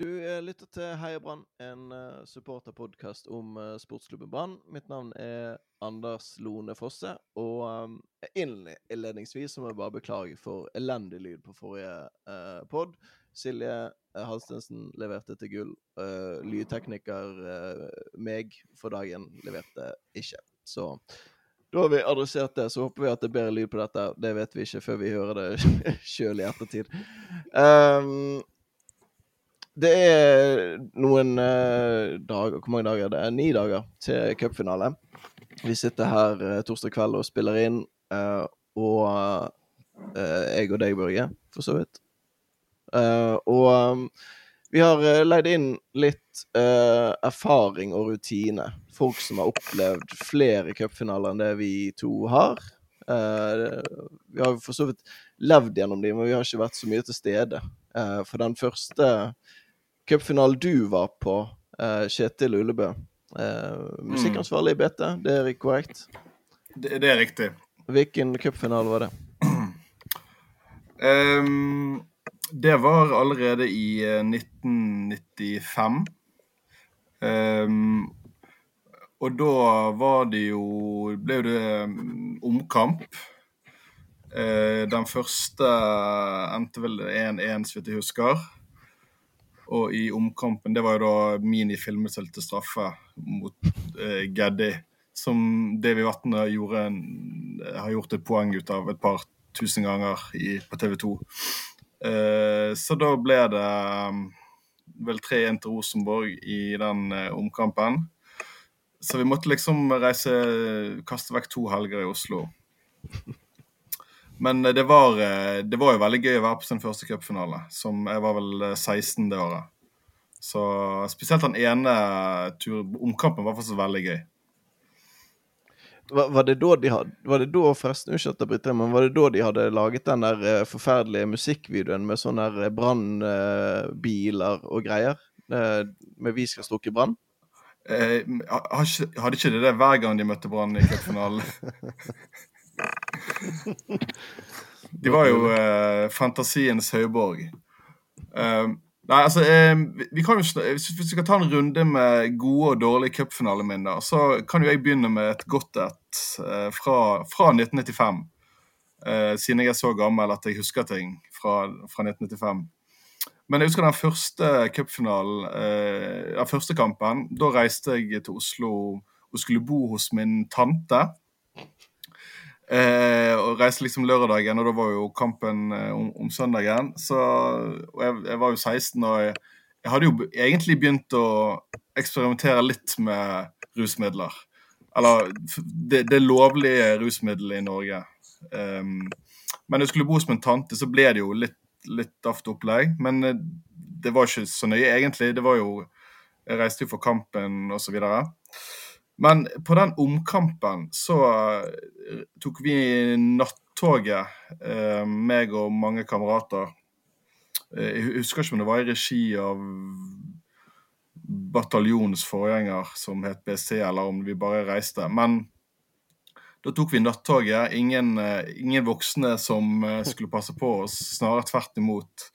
Du eh, lytter til Heia Brann, en uh, supporterpodkast om uh, sportsklubben Brann. Mitt navn er Anders Lone Fosse, og um, innledningsvis må jeg bare beklage for elendig lyd på forrige uh, pod. Silje Halstensen leverte til gull. Uh, lydtekniker meg for dagen leverte ikke. Så da har vi adressert det. Så håper vi at det er bedre lyd på dette. Det vet vi ikke før vi hører det sjøl i ettertid. Um, det er noen uh, dager Hvor mange dager? Det er ni dager til cupfinale. Vi sitter her uh, torsdag kveld og spiller inn, uh, og jeg og deg, Børge, for så vidt. og um, vi har leid inn litt erfaring og rutine. Folk som har opplevd flere cupfinaler enn det vi to har. vi har for så vidt levd gjennom dem, men vi har ikke vært så mye til stede. for den første cupfinalen du var på, uh, Kjetil Ullebø. Uh, musikkansvarlig i BT, det er korrekt? Det, det er riktig. Hvilken cupfinale var det? Um, det var allerede i 1995. Eh, um, og da var det jo ble det omkamp. Uh, den første endte vel 1-1, så vidt jeg husker. Og i omkampen, det var jo da Mini filmet seg til straffe mot eh, Geddi. Som Davy Vatne har gjort et poeng ut av et par tusen ganger i, på TV 2. Eh, så da ble det um, vel 3-1 til Rosenborg i den eh, omkampen. Så vi måtte liksom reise Kaste vekk to helger i Oslo. Men det var, eh, det var, jo veldig gøy å være på sin første cupfinale. Som jeg var vel 16 det året. Så spesielt den ene tur, omkampen var faktisk veldig gøy. Var, var, det da de hadde Var det da forresten, unnskyld men var det da de hadde laget den der forferdelige musikkvideoen med sånne brannbiler og greier? med 'Vi skal slukke brann'? hadde ikke det det hver gang de møtte Brann i cupfinalen? De var jo eh, fantasiens høyborg. Uh, nei, altså eh, vi kan jo, Hvis vi skal ta en runde med gode og dårlige cupfinaleminner, så kan jo jeg begynne med et godt et fra, fra, 1995. siden jeg er så gammel at jeg husker ting fra, fra 1995. Men jeg husker den første cupfinalen, den første kampen. Da reiste jeg til Oslo og skulle bo hos min tante. Eh, og reiste liksom lørdagen, og da var jo kampen eh, om, om, søndagen. Så, jeg, jeg, var jo 16, og jeg, jeg, hadde jo egentlig begynt å eksperimentere litt med rusmidler. Eller det, det lovlige rusmiddelet i Norge. Um, men jeg skulle bo hos min tante, så ble det jo litt, litt daft opplegg. Men eh, det var ikke så nøye, egentlig. Det var jo Jeg reiste jo for kampen, og så videre. Men på den omkampen så uh, tok vi nattoget, uh, meg og mange kamerater. Uh, jeg husker ikke om det var i regi av bataljonens forgjenger som het BC, eller om vi bare reiste. Men da tok vi nattoget. Ingen, ingen voksne som skulle passe på oss, snarere tvert imot.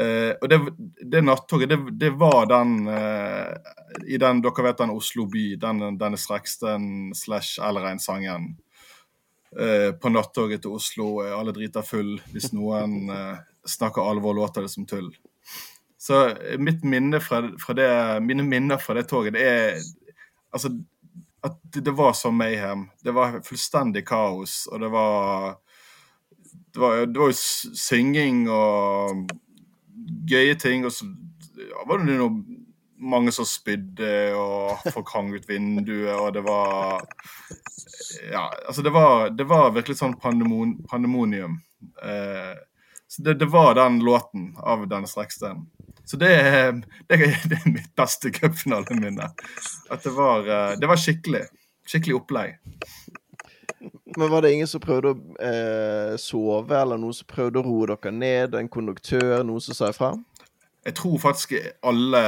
Uh, og det, det nattoget, det, det, var den uh, I den Dere vet den Oslo by, den, denne Streksten slash Elrein-sangen. Uh, på nattoget til Oslo alle driter full. Hvis noen snakker alvor, låter det som tull. Så mitt minne fra, fra det, mine minner fra det toget, det er Altså, at det, var så mayhem. Det var fullstendig kaos, og det var Det var, det var jo synging og gøye ting. Og så ja, var det noe, mange som spydde, og folk hang ut vinduet, og det var Ja, altså, det var, det var virkelig sånn pandemon, pandemonium. Eh, så det, det, var den låten av denne Streksten. Så det, det, det er mitt beste cupfinaleminne. At det var, eh, det var skikkelig. Skikkelig opplegg. Men var det ingen som prøvde å eh, sove, eller noen som prøvde å roe dere ned? En konduktør? Noen som sa ifra? Jeg tror faktisk alle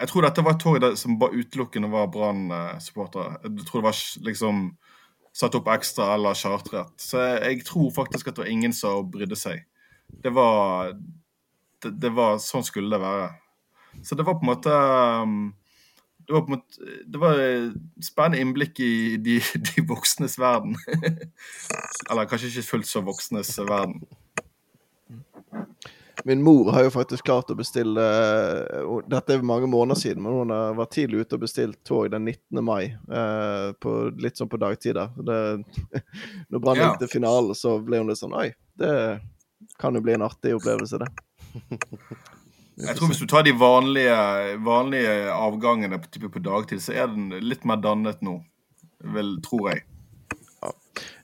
Jeg tror dette var et tog som bare utelukkende var Brann-supportere. Jeg tror det var liksom satt opp ekstra eller chartret. Så jeg, jeg tror faktisk at det var ingen som brydde seg. Det var, det, det var Sånn skulle det være. Så det var på en måte um, det var, måte, det var spennende innblikk i de, de voksnes verden. Eller kanskje ikke fullt så voksnes verden. Min mor har jo faktisk klart å bestille Dette er mange måneder siden, men hun har vært tidlig ute og bestilt tog den 19. mai. Uh, på, litt sånn på dagtider. Det, når Brann gikk til finalen, så ble hun litt sånn Oi, det kan jo bli en artig opplevelse, det. Jeg tror Hvis du tar de vanlige, vanlige avgangene på, på dagtid, så er den litt mer dannet nå. Vel, tror jeg.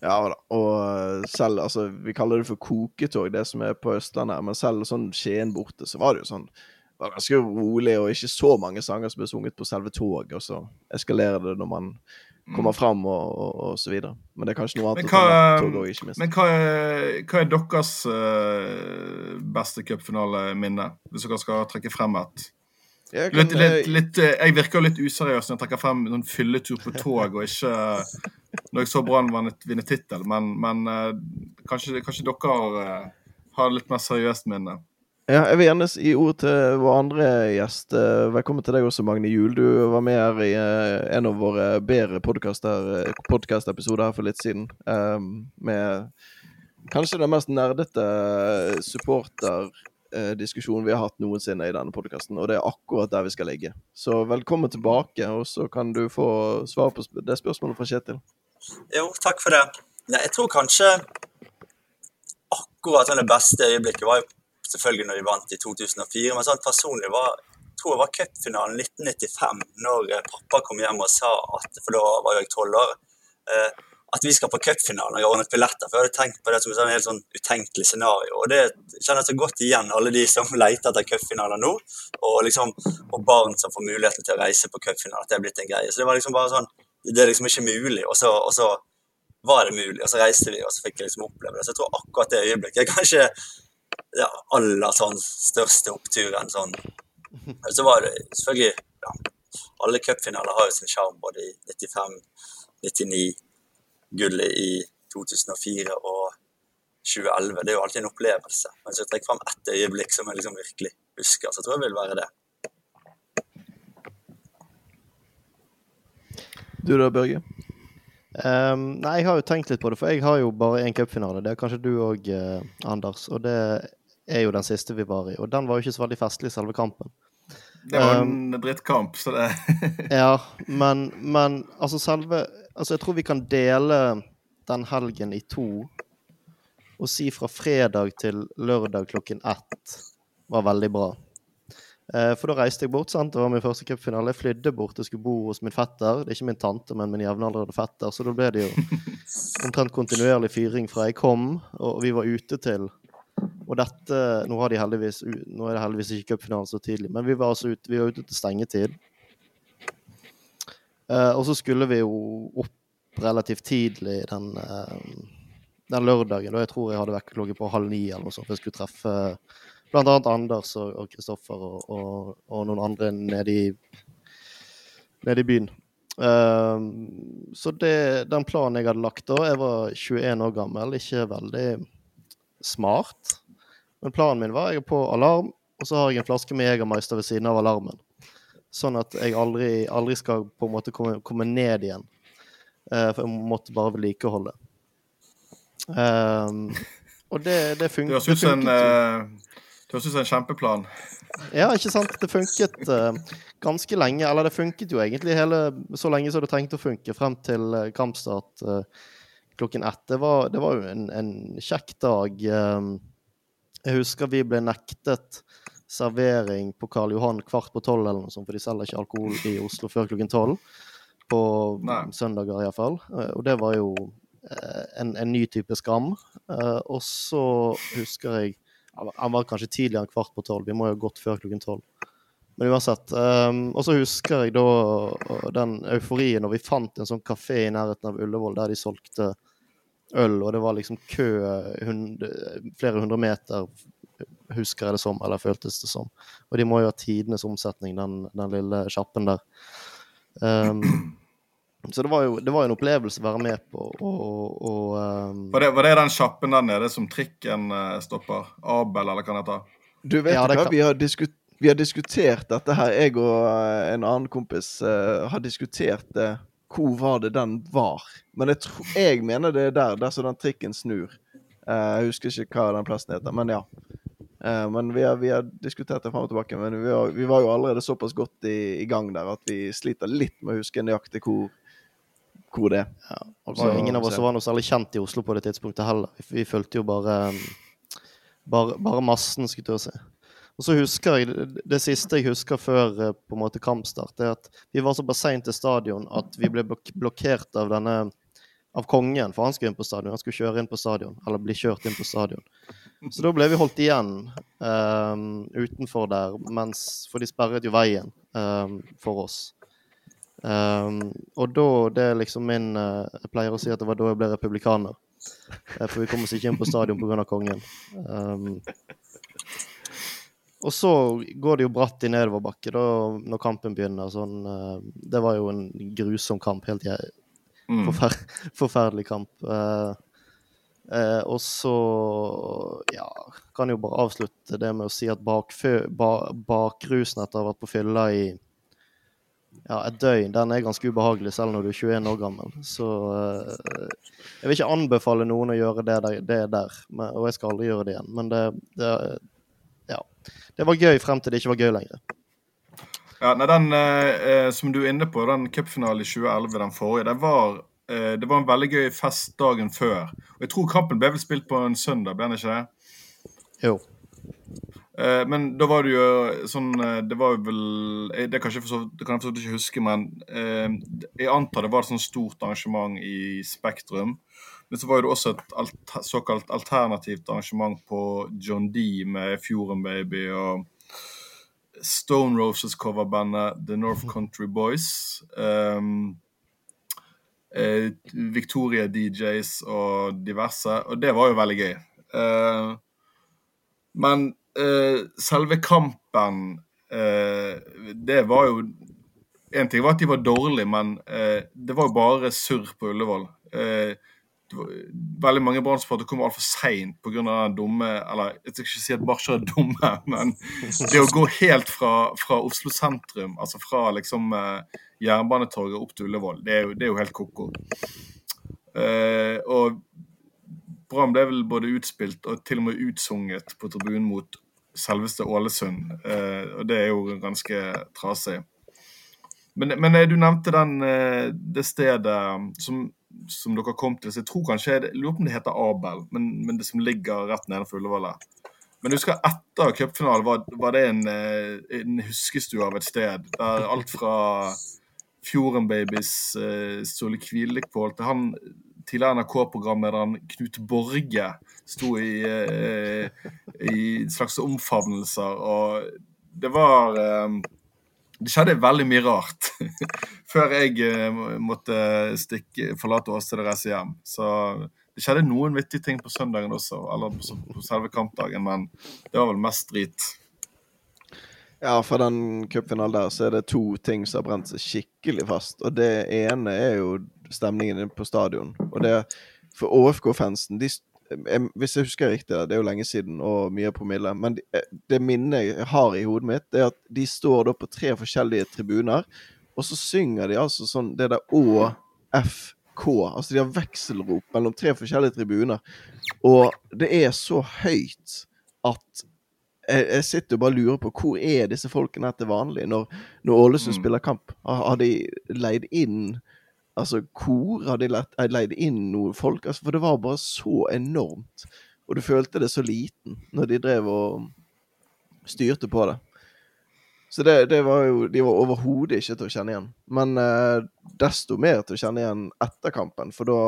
Ja da. Og eh, selv Altså, vi kaller det for koketog, det som er på Østlandet. Men selv sånn Skien borte, så var det jo sånn det var ganske rolig, og ikke så mange sanger som ble sunget på selve toget. Og så eskalerer det når man kommer mm. fram, og, og, og, så videre. Men det er kanskje noe annet men hva, ikke. Men hva er, hva er deres uh, beste cupfinaleminne, hvis dere skal trekke frem et? Jeg, litt, litt, litt, eh, jeg virker litt useriøs når jeg trekker frem noen fylletur på tog, og ikke når jeg så Brann vinne tittel, men, men uh, kanskje, kanskje, dere har, har litt mer seriøst minne? Ja, jeg vil gjerne gi ord til vår andre gjest. Velkommen til deg også, Magne Juel. Du var med her i en av våre bedre podkast-episoder her for litt siden. Med kanskje den mest nerdete supporter eh, vi har hatt noensinne i denne podkasten, og det er akkurat der vi skal ligge. Så velkommen tilbake, og så kan du få svar på det spørsmålet fra Kjetil. Jo, takk for det. Jeg tror kanskje akkurat det beste øyeblikket var jo selvfølgelig når de vant i 2004, men sånn personlig var tror jeg var cupfinalen 1995, når pappa kom hjem og sa at For da var jeg tolv år. Eh, at vi skal på cupfinalen jeg har ordnet billetter. For jeg hadde tenkt på det som et helt sånn utenkelig scenario. Og det kjenner jeg så godt igjen, alle de som leter etter cupfinaler nå. Og, liksom, og barn som får muligheten til å reise på cupfinale. At det er blitt en greie. Så det var liksom bare sånn Det er liksom ikke mulig. Og så, og så var det mulig, og så reiste vi, og så fikk jeg liksom oppleve det. Så jeg tror akkurat det øyeblikket er kanskje det aller sånn største oppturen sånn. Så var det selvfølgelig ja, Alle cupfinaler har jo sin sjarm, både i 95, 99 gullet i 2004 og 2011. Det er jo alltid en opplevelse. Men jeg trekker fram ett øyeblikk som jeg liksom virkelig husker, så tror jeg vil være det. Du da, Børge? Um, nei, jeg har jo tenkt litt på det, for jeg har jo bare én cupfinale. Det er kanskje du òg, eh, Anders. Og det er jo den siste vi var i. Og den var jo ikke så veldig festlig, selve kampen. Det var en um, drittkamp, så det Ja, men, men altså selve Altså, jeg tror vi kan dele den helgen i to og si fra fredag til lørdag klokken ett var veldig bra. Eh, for da reiste jeg bort. sant? Det var min første cupfinale. Jeg flydde bort og skulle bo hos min fetter. Det er ikke min tante, men min jevnaldrende fetter. Så da ble det jo omtrent kontinuerlig fyring fra jeg kom, og vi var ute til Og dette Nå, har de heldigvis, nå er det heldigvis ikke cupfinalen så tidlig, men vi var altså ute, vi var ute til stengetid. Uh, og så skulle vi jo opp relativt tidlig den, uh, den lørdagen. Da jeg tror jeg hadde vekkerklokke på halv ni eller noe sånt. Jeg skulle treffe bl.a. Anders og Kristoffer og, og, og, noen andre nede i, nede i byen. Um, så det, den planen jeg hadde lagt da Jeg var 21 år gammel, ikke veldig smart. Men planen min var jeg er på alarm, og så har jeg en flaske med Jegermeister ved siden av alarmen. Sånn at jeg aldri, aldri skal på en måte komme, komme ned igjen. Uh, for jeg måtte bare vedlikeholde. Um, og det, det, funker. det som En, uh, det høres ut som en kjempeplan. Ja, ikke sant. Det funket uh, ganske lenge. Eller det funket jo egentlig hele, så lenge som det trengte å funke, frem til kampstart klokken ett. Det var, det var jo en, en kjekk dag. jeg husker vi ble nektet servering på Karl Johan kvart på tolv, eller noe sånt, for de selger ikke alkohol i Oslo før klokken tolv. På Nei. søndager, iallfall. Eh, og det var jo eh, en, en ny type skam. Eh, og så husker jeg Han var kanskje tidligere enn kvart på tolv. Vi må jo ha gått før klokken tolv. Men uansett. Um, og så husker jeg da den euforien når vi fant en sånn kafé i nærheten av Ullevål der de solgte øl, og det var liksom kø hund, flere hundre meter husker jeg det som, eller føltes det som. Og de må jo ha tidenes omsetning, den, den lille sjappen der. Um, så det var jo det var en opplevelse å være med på. Og, og, um... var, det, var, det, den sjappen der nede som trikken uh, stopper? Abel, eller hva det heter? Du vet ja, hva, kan... vi har vi har diskutert dette her. Jeg og eh, en annen kompis uh, har diskutert det. Hvor var det den var? Men jeg, tror, jeg mener det er der, der som den trikken snur. Eh, jeg husker ikke hva den plassen heter, men ja. Eh, men vi har, vi har diskutert det fram og tilbake. Men vi var, vi var jo allerede såpass godt i, i gang der at vi sliter litt med å huske nøyaktig hvor, hvor det er. Ja, så ingen av oss var noe særlig kjent i Oslo på det tidspunktet heller. Vi, vi fulgte jo bare, um, bare bare massen, skulle jeg si. Og så husker jeg, det- siste jeg husker før eh, på en måte kampstart, er at vi var såpass seint til stadion at vi ble blok blokkert av denne av kongen, for han skulle inn på stadion. Han skulle kjøre inn på stadion, eller bli kjørt inn på stadion. Så da ble vi holdt igjen um, utenfor der, mens, for de sperret jo veien um, for oss. Um, og da Det er liksom min uh, Jeg pleier å si at det var da jeg ble republikaner. Uh, for vi kom oss ikke inn på stadion pga. kongen. Um, og så går det jo bratt i nedoverbakke da når kampen begynner. Sånn, uh, det var jo en grusom kamp. Helt jeg, Mm. forfer forferdelig kamp. Eh, og så ja, kan jo bare avslutte det med å si at bakrusen etter å ha vært på fylla i ja, et døgn, den er ganske ubehagelig selv når du er 21 år gammel. Så eh, jeg vil ikke anbefale noen å gjøre det der, det der men, og jeg skal aldri gjøre det igjen. Men det, det, ja, det var gøy frem til det ikke var gøy lenger. Ja, nei, den eh, eh, som du er inne på, den cupfinalen i 2011, den forrige, det var, eh, det var en veldig gøy fest dagen før. Og jeg tror kampen ble vel spilt på en søndag, ble den ikke det? Jo. Eh, men da var det jo sånn eh, Det var jo vel eh, Det kan, jeg for så- vidt ikke huske, men jeg antar det var et sånt stort arrangement i Spektrum. Men så var det også et alt, såkalt alternativt arrangement på John D med Fjorden Baby og Stone Roses-coverbandet The North Country Boys. Um, Victoria DJs og diverse. Og det var jo veldig gøy. Uh, men selve kampen eh, Det var jo En ting var at de var dårlige, men eh, det var jo bare surr på Ullevål. Eh, veldig mange Brann-supportere kom altfor seint pga. den dumme Eller jeg skal ikke si at Barca er dumme, men det å gå helt fra, fra Oslo sentrum, altså fra liksom eh, Jernbanetorget opp til Ullevål, det er jo, det er jo helt ko-ko. Eh, og Brann ble vel både utspilt og til og med utsunget på tribunen mot selveste Ålesund. Eh, og det er jo ganske trasig. Men, men eh, du nevnte den, eh, det stedet som, som dere kom til. Så jeg tror kanskje, jeg lurer på om det heter Abel, men, men det som ligger rett nedenfor Ullevål. Men husker etter cupfinalen var, var det en, en huskestue av et sted der alt fra Fjorden Babies Kvilek på Kvilekpål til han tidligere NRK-programlederen Knut Borge sto i, eh, i slags omfavnelser, og det var eh, Det skjedde veldig mye rart før jeg eh, måtte stikke, forlate Åsted og reise hjem. Så det skjedde noen vittige ting på søndagen også, eller på, selve kampdagen, men det var vel mest drit. Ja, for den cupfinalen der så er det to ting som har brent seg skikkelig fast. Og det ene er jo stemningen inne på stadion. Og det For ÅFK-fansen de, Hvis jeg husker riktig, det er jo lenge siden og mye promille, men de, eh, det minnet jeg har i hodet mitt, det er at de står da på tre forskjellige tribuner, og så synger de altså sånn det der ÅFK. Altså de har vekselrop mellom tre forskjellige tribuner. Og det er så høyt at jeg, sitter og bare lurer på hvor er disse folkene til vanlig når, når Ålesund Mm. spiller kamp? Har, har de leid inn altså kor? Har de leid, leid inn noen folk? Altså, for det var bare så enormt. Og du følte det så liten når de drev og styrte på det. Så det, det var jo De var overhodet ikke til å kjenne igjen. Men eh, desto mer til å kjenne igjen etter kampen. For da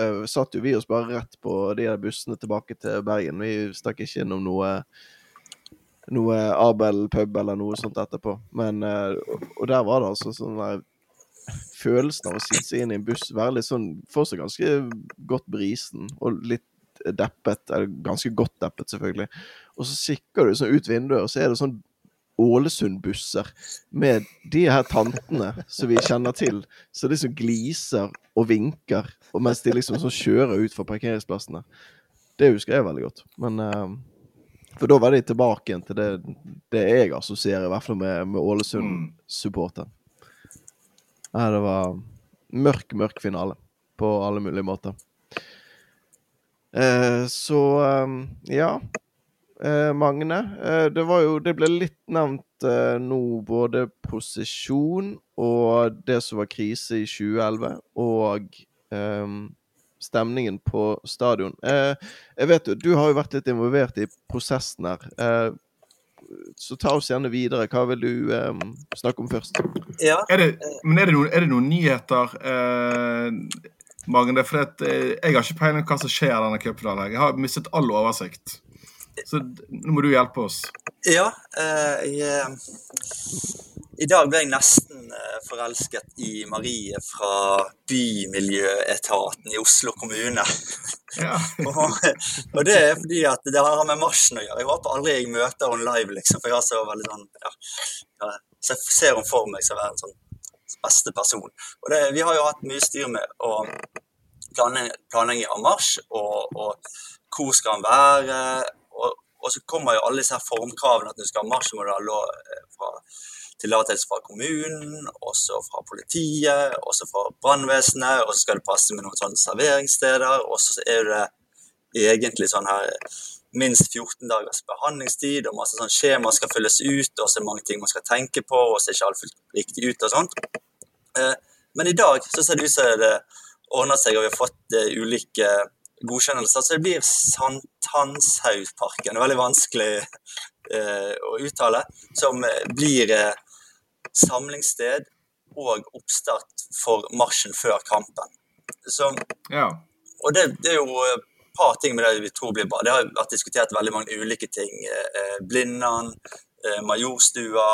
eh, satt jo vi oss bare rett på de der bussene tilbake til Bergen. Vi stakk ikke innom noe noe Abel pub eller noe sånt etterpå. Men eh, og der var det altså sånn der Følelsen av å sitte seg inn i en buss, være litt sånn Fortsatt ganske godt brisen og litt deppet. Eller ganske godt deppet, selvfølgelig. Og så kikker du sånn ut vinduet, og så er det sånn Ålesund-busser med de her tantene som vi kjenner til, som liksom gliser og vinker, og mens de liksom sånn kjører ut fra parkeringsplassene. Det husker jeg veldig godt. Men uh, For da var de tilbake igjen til det, det jeg assosierer, i hvert fall med, med Ålesund-supporteren. Ja, det var mørk, mørk finale på alle mulige måter. Eh, så eh, ja. Eh, Magne, eh, det var jo Det ble litt nevnt eh, nå både posisjon og det som var krise i 2011, og eh, stemningen på stadion. Eh, jeg vet jo, Du har jo vært litt involvert i prosessen her. Eh, så ta oss gjerne videre. Hva vil du um, snakke om først? Ja, Er det, men er det, noen, er det noen nyheter, eh, Magne? For at, eh, jeg har ikke peiling på hva som skjer i denne cupfinalen. Jeg har mistet all oversikt. Så nå må du hjelpe oss. ja eh, jeg, I dag ble jeg nesten eh, forelsket i Marie fra Bymiljøetaten i Oslo kommune. Ja. og, og det er fordi at det har med marsjen å gjøre. Jeg håper aldri jeg møter henne live, liksom, for jeg har så veldig sånn ja, ja, Så jeg ser henne for meg som en sånn beste person. Og det, vi har jo hatt mye styr med å planlegging av marsj, og, og hvor skal han være? Og, og så kommer jo alle disse formkravene at når du skal ha marsj, må du ha lov eh, fra tillatelse fra kommunen, også fra politiet, også fra brannvesenet, og så skal det passe med noen sånne serveringssteder, og så er det egentlig sånn her minst 14 dagers behandlingstid, og masse sånn skjema skal fylles ut, og så er det mange ting man skal tenke på, og så er ikke alt fullt riktig ut og sånt. Eh, Men i dag så ser det ut som det ordner seg, og vi har fått eh, ulike godkjennelser, så det blir Sankthanshaugparken. Veldig vanskelig eh, å uttale. Som blir samlingssted og oppstart for marsjen før kampen. Så, ja. og det, det er jo et par ting med det vi tror blir bra. Det har vært diskutert veldig mange ulike ting. Eh, Blindern, eh, Majorstua,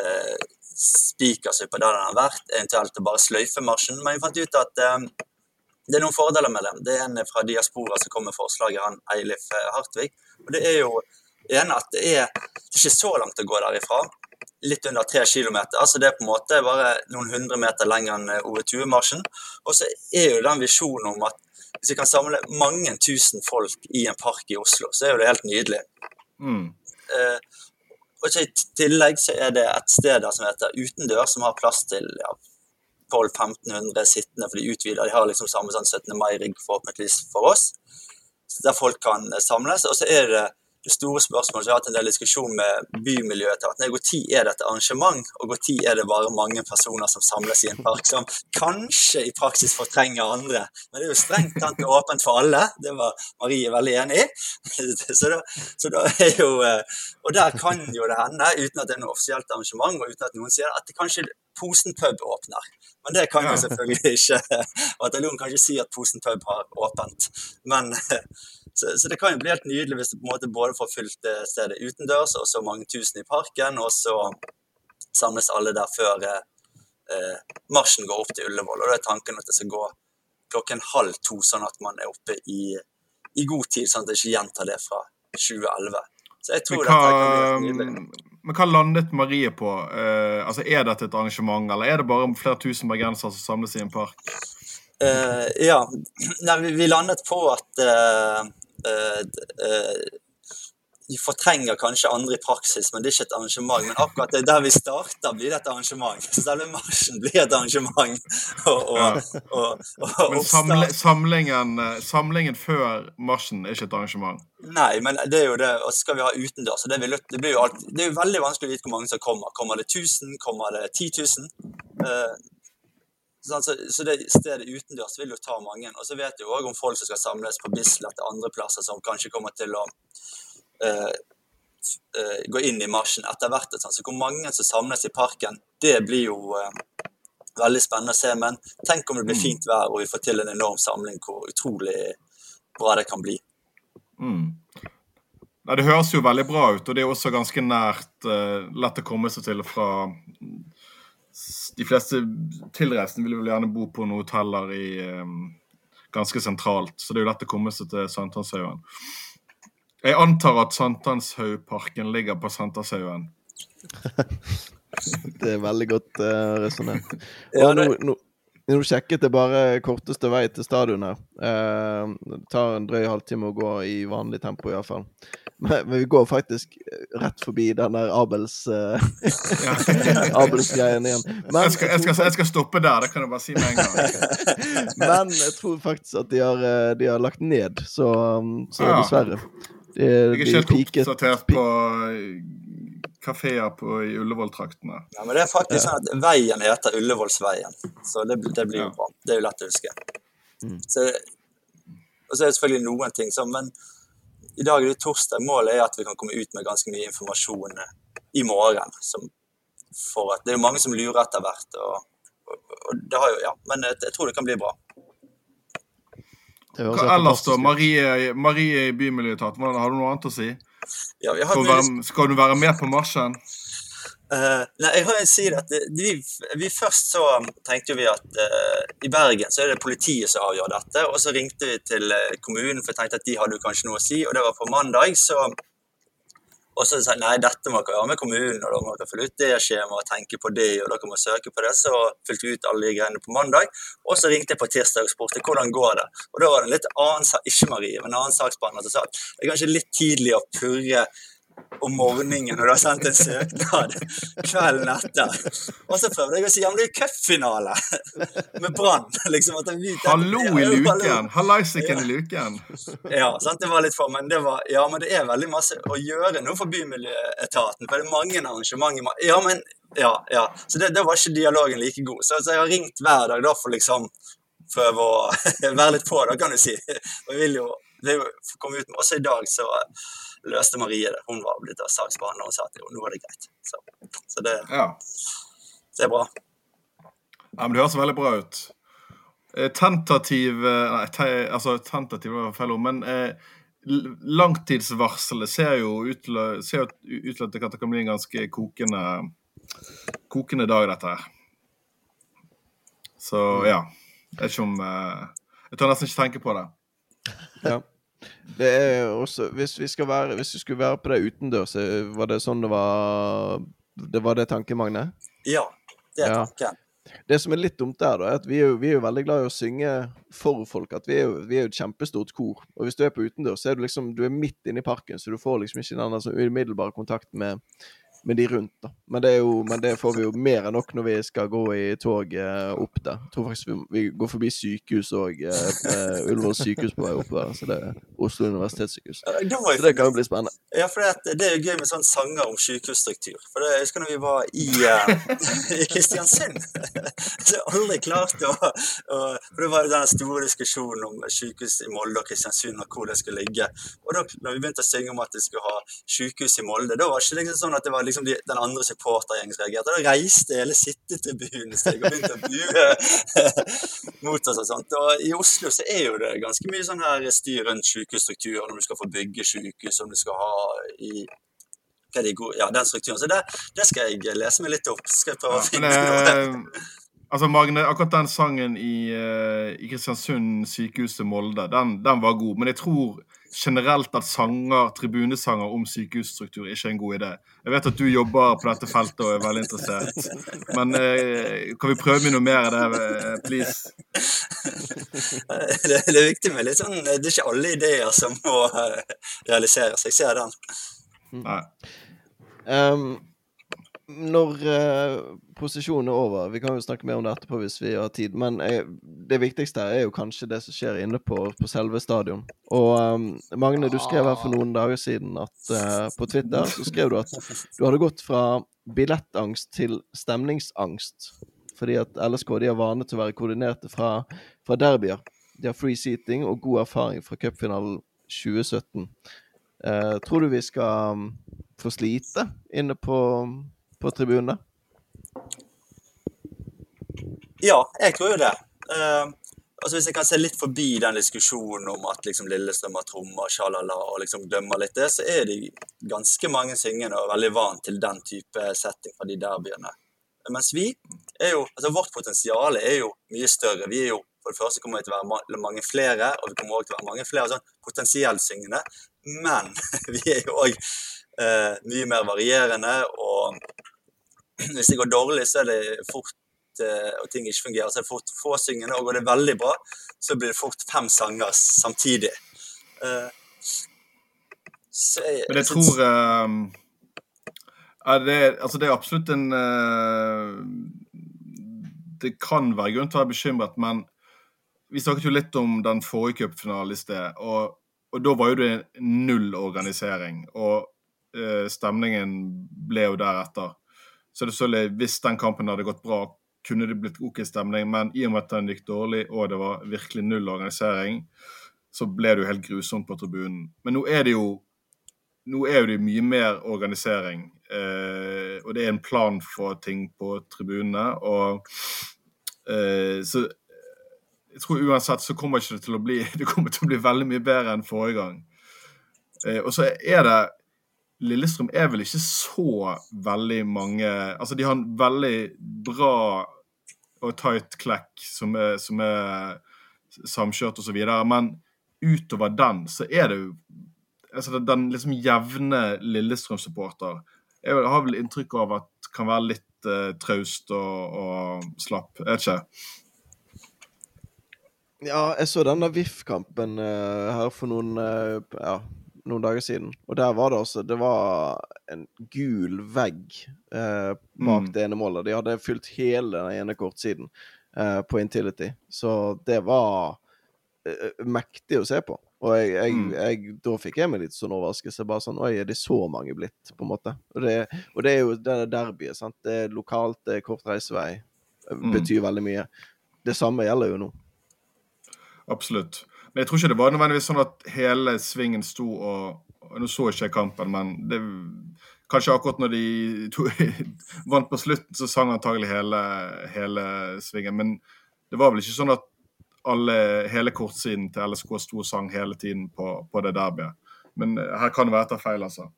eh, Spikersuppa der den har vært, eventuelt å bare sløyfe marsjen. Men vi fant ut at det er noen fordeler med det. Det er en fra Diaspora som kom med forslaget, han Eilif Hartvig. Og det er jo ene at det er, det er ikke så langt å gå derifra. Litt under tre kilometer. Altså det er på en måte bare noen hundre meter lenger enn eh, Ove Tue-marsjen. Og så er jo den visjonen om at hvis vi kan samle mange tusen folk i en park i Oslo, så er jo det helt nydelig. Mm. Eh, og så I tillegg så er det et sted der som heter Utendørs, som har plass til ja, 1200-1500 sittende, for de utvider. De har liksom samme sånn 17. mai-rigg forhåpentligvis for oss, der folk kan eh, samles. Og så er det det store spørsmålet, så jeg har hatt en del diskusjon med Bymiljøetaten. Tid er dette arrangement, og når er det bare mange personer som samles i en park, som kanskje i praksis fortrenger andre. Men det er jo strengt tatt åpent for alle. Det var Marie veldig enig i. Så da, så da er jo eh, Og der kan jo det hende, uten at det er noe offisielt arrangement, og uten at noen sier det, at det kanskje Posen pub åpner. Men det kan jo selvfølgelig ikke Bataljonen kan ikke si at Posen pub har åpent. Men så, så det kan jo bli helt nydelig hvis du på en måte både får fylt stedet utendørs, og så mange tusen i parken, og så samles alle der før eh, eh, marsjen går opp til Ullevål. Og da er tanken at det skal gå klokken halv to, sånn at man er oppe i, i god tid, sånn at det ikke gjentar det fra 2011. Så jeg tror Men dette kan bli helt nydelig. men hva landet Marie på? Uh, altså, Er dette et arrangement, eller er det bare flere tusen bergensere som samles i en park? Uh, ja, Nei, vi, landet på at eh, eh, vi fortrenger kanskje andre i praksis, men det er ikke et arrangement. Men akkurat det der vi starter, blir det et arrangement. Så selve marsjen blir et arrangement. Og, og, og, Men samle, samlingen, eh, samlingen før marsjen er ikke et arrangement? Nei, men det er jo det. Og så skal vi ha utendørs. Det, vil, det, blir jo alt, det er jo veldig vanskelig å vite hvor mange som kommer. Kommer det 1000? Kommer det 10 000? Så, så det stedet utendørs vil jo ta mange. Og så vet du òg om folk som skal samles på Bislett og andre plasser som kanskje kommer til å eh, eh, gå inn i marsjen etter hvert. Sånn. Så hvor mange som samles i parken, det blir jo eh, veldig spennende å se. Men tenk om det blir Mm. fint vær og vi får til en enorm samling, hvor utrolig bra det kan bli. Mm. Nei, Det høres jo veldig bra ut, og det er også ganske nært. uh, lett å komme seg til fra De fleste tilreisende vil vel gjerne bo på noen hoteller i eh, ganske sentralt, så det er jo lett å komme seg til Sankthanshaugen. Jeg antar at Sankthanshaugparken ligger på Sankthanshaugen. Det er veldig godt uh, resonnert. Ja, nå, det- nå, nå sjekket jeg bare korteste vei til stadion her. Eh, det tar en drøy halvtime å gå i vanlig tempo, iallfall. Men, men vi går faktisk eh, rett forbi den der Abels uh. Abels-greien igjen. Men Jeg skal, jeg, skal, jeg skal stoppe der, det kan jeg bare si med en gang. Men jeg tror faktisk at de har, eh, de har lagt ned, så, så Ja. dessverre. De, Jeg er ikke helt oppdatert på kafeer i Ullevål-traktene. Ja, men det er faktisk sånn at veien heter Ullevålsveien, så det, det blir jo Ja. bra. Det er jo lett å huske. Mm. Så, og så er det selvfølgelig noen ting som Men i dag er det torsdag. Målet er at vi kan komme ut med ganske mye informasjon eh, i morgen. Som, for at Det er jo mange som lurer etter hvert. Og, og, og det har jo, ja, Men jeg, jeg tror det kan bli bra. Det Hva ellers, da? Marie, Marie i Bymiljøetaten, har du noe annet å si? Ja, vi har Skal du være, skal du være med på marsjen? Eh, nei, jeg har en si det at vi, vi Først så tenkte vi at uh, i Bergen så er det politiet som avgjør dette. Og så ringte vi til eh, kommunen, for jeg tenkte at de hadde kanskje noe å si. Og det var på mandag, så Og så sa jeg nei, dette må dere gjøre med kommunen, og da må dere fylle ut det skjemaet og tenke på det, og dere må søke på det. Så fylte vi ut alle de greiene på mandag. Og så ringte jeg på tirsdag og spurte hvordan går det. Og da var det en litt annen ikke Marie, men en annen saksbehandler som sa at det er kanskje litt tidlig å purre om morgenen når du har sendt en søknad kvelden etter. Og så prøvde jeg å si ja, men det er jo cupfinale med Brann. Liksom, Hallo i luken! Hallaisiken i luken! Ja, sant? det var litt for, men det var, ja, men det er veldig masse å gjøre nå for Bymiljøetaten. For det er mange arrangementer. Ja, men, ja, ja. Så det, det var ikke dialogen like god. Så, så jeg har ringt hver dag da for liksom prøve å være litt på, da kan du si. Og jeg vil jo, jo komme ut med, Også i dag så løste Marie det. Hun var blitt av saksbehandler og sa at jo, nå er det greit. Så, så det, Ja. det er bra. ja, men det høres veldig bra ut. Eh, Tentativ eh, Nei, te, altså tentativ var feil ord, men eh, langtidsvarselet ser jo ut til, ser ut til at det kan- bli en ganske kokende, kokende dag, dette her. Så ja. Jeg ikke om eh, Jeg tør nesten ikke tenke på det. Ja. Det er også Hvis vi skal være Hvis vi skulle være på det utendørs, var det sånn det var Det var det tanken, Magne? Ja, det er Ja. tanken. Det som er litt dumt der, da, er at vi er jo, vi er jo veldig glad i å synge for folk. At vi er, jo, vi er jo et kjempestort kor. Og hvis du er på utendørs, så er du liksom Du er midt inne i parken, så du får liksom ikke den der sånn umiddelbare kontakt med, med de rundt, da. Men det, jo, men det får vi jo mer enn nok når vi skal gå i tog eh, opp der. Jeg tror faktisk vi, vi går forbi sykehus òg. Uh, Ullevål sykehus på vei oppover. Så det er Oslo universitetssykehus. Så det kan jo bli spennende. Ja, for det, det er jo gøy med sånne sanger om sykehusstruktur. For det, jeg husker når vi var i, eh, i Kristiansund. Så aldri klart å, å For det var den store diskusjonen om sykehus i Molde og Kristiansund og hvor det skulle ligge. Og da når vi begynte å synge om at vi skulle ha sykehus i Molde, da var det ikke liksom sånn at det var liksom de, den andre supportergjengen reagerte. Da reiste hele sittetribunen seg og begynte å bue mot oss og sånt. Og i Oslo så er jo det ganske mye sånn her styr rundt sykehusstrukturen, om du skal få bygge sykehus, om du skal ha i de gode, ja, den strukturen. Så det, det skal jeg lese meg litt opp. Skal jeg prøve å finne noe. altså Magne, akkurat den sangen i, eh, i Kristiansund sykehuset Molde, den, den var god. Men jeg tror generelt at sanger, tribunesanger om sykehusstruktur ikke er en god idé. Jeg vet at du jobber på dette feltet og er veldig interessert. Men eh, kan vi prøve med noe mer av det, eh, please? det, det er viktig med litt sånn Det er ikke alle ideer som må eh, realiseres. Jeg ser den. Nei. Ehm, når uh, posisjonen er over Vi kan jo snakke mer om det etterpå hvis vi har tid. Men jeg, det viktigste her er jo kanskje det som skjer inne på, på selve stadion. Og um, Magne, du skrev her for noen dager siden at uh, på Twitter så skrev du at du hadde gått fra billettangst til stemningsangst. Fordi at LSK de har vane til å være koordinerte fra, fra derbyer. De har free seating og god erfaring fra cupfinalen 2017. Uh, tror du vi skal um, få slite inne på, på tribunene? Ja, jeg tror jo det. Eh, altså Hvis jeg kan se litt forbi den diskusjonen om at liksom Lillestrøm har trommer, sjalala, og liksom glemmer litt det, så er de ganske mange syngende og veldig vant til den type setting fra de derbyene. Mens vi er jo Altså vårt potensial er jo mye større. Vi er jo for det første kommer vi til å være mange flere, og vi kommer også til å være mange flere sånn potensielt syngende. Men vi er jo òg eh, mye mer varierende, og hvis det går dårlig, så er det fort eh, og ting ikke fungerer, så er det fort få syngende, og går det veldig bra, så blir det fort fem sanger samtidig. Eh, jeg, Men jeg tror uh, det, altså det er absolutt en uh, Det kan være grunn til å være bekymret, men vi snakket jo litt om den forrige cupfinalen i sted. Og, og da var jo det null organisering. Og uh, stemningen ble jo deretter. Så det er hvis den kampen hadde gått bra, kunne det blitt OK stemning. Men i og med at den gikk dårlig, og det var virkelig null organisering, så ble det jo helt grusomt på tribunen. Men nå er det jo nå er det mye mer organisering. Eh, og det er en plan for ting på tribunene. Og eh, så jeg tror uansett så kommer ikke det til å bli Det kommer til å bli veldig mye bedre enn forrige gang. Eh, og så er det Lillestrøm er vel ikke så veldig mange Altså, de har en veldig bra og tight klekk som er, som er samkjørt osv., men utover den så er det jo altså Den liksom jevne Lillestrøm-supporter jeg har vel inntrykk av at kan være litt uh, traust og, og slapp. er det ikke. Ja, jeg så den der VIF-kampen uh, her for noen, uh, ja, noen dager siden. Og der var det også Det var en gul vegg eh, bak Mm. det ene målet. De hadde fylt hele den ene kortsiden eh, på Intility. Så det var eh, mektig å se på. Og jeg, jeg, Mm. jeg, da fikk jeg meg litt sånn overraskelse. Bare sånn Oi, er det så mange blitt? på en måte. Og det, og det er jo det er derbyet. sant? Det er lokalt, det er kort reisevei. eh, Mm. Betyr veldig mye. Det samme gjelder jo nå. Absolutt. Men jeg tror ikke det var nødvendigvis sånn at hele svingen sto og Nå så ikke jeg kampen, men det, kanskje akkurat når de to, vant på slutten, så sang antagelig hele, hele svingen. Men det var vel ikke sånn at alle, hele kortsiden til LSK sto og sang hele tiden på, på det derbyet. Men eh, her kan det være etter feil, altså.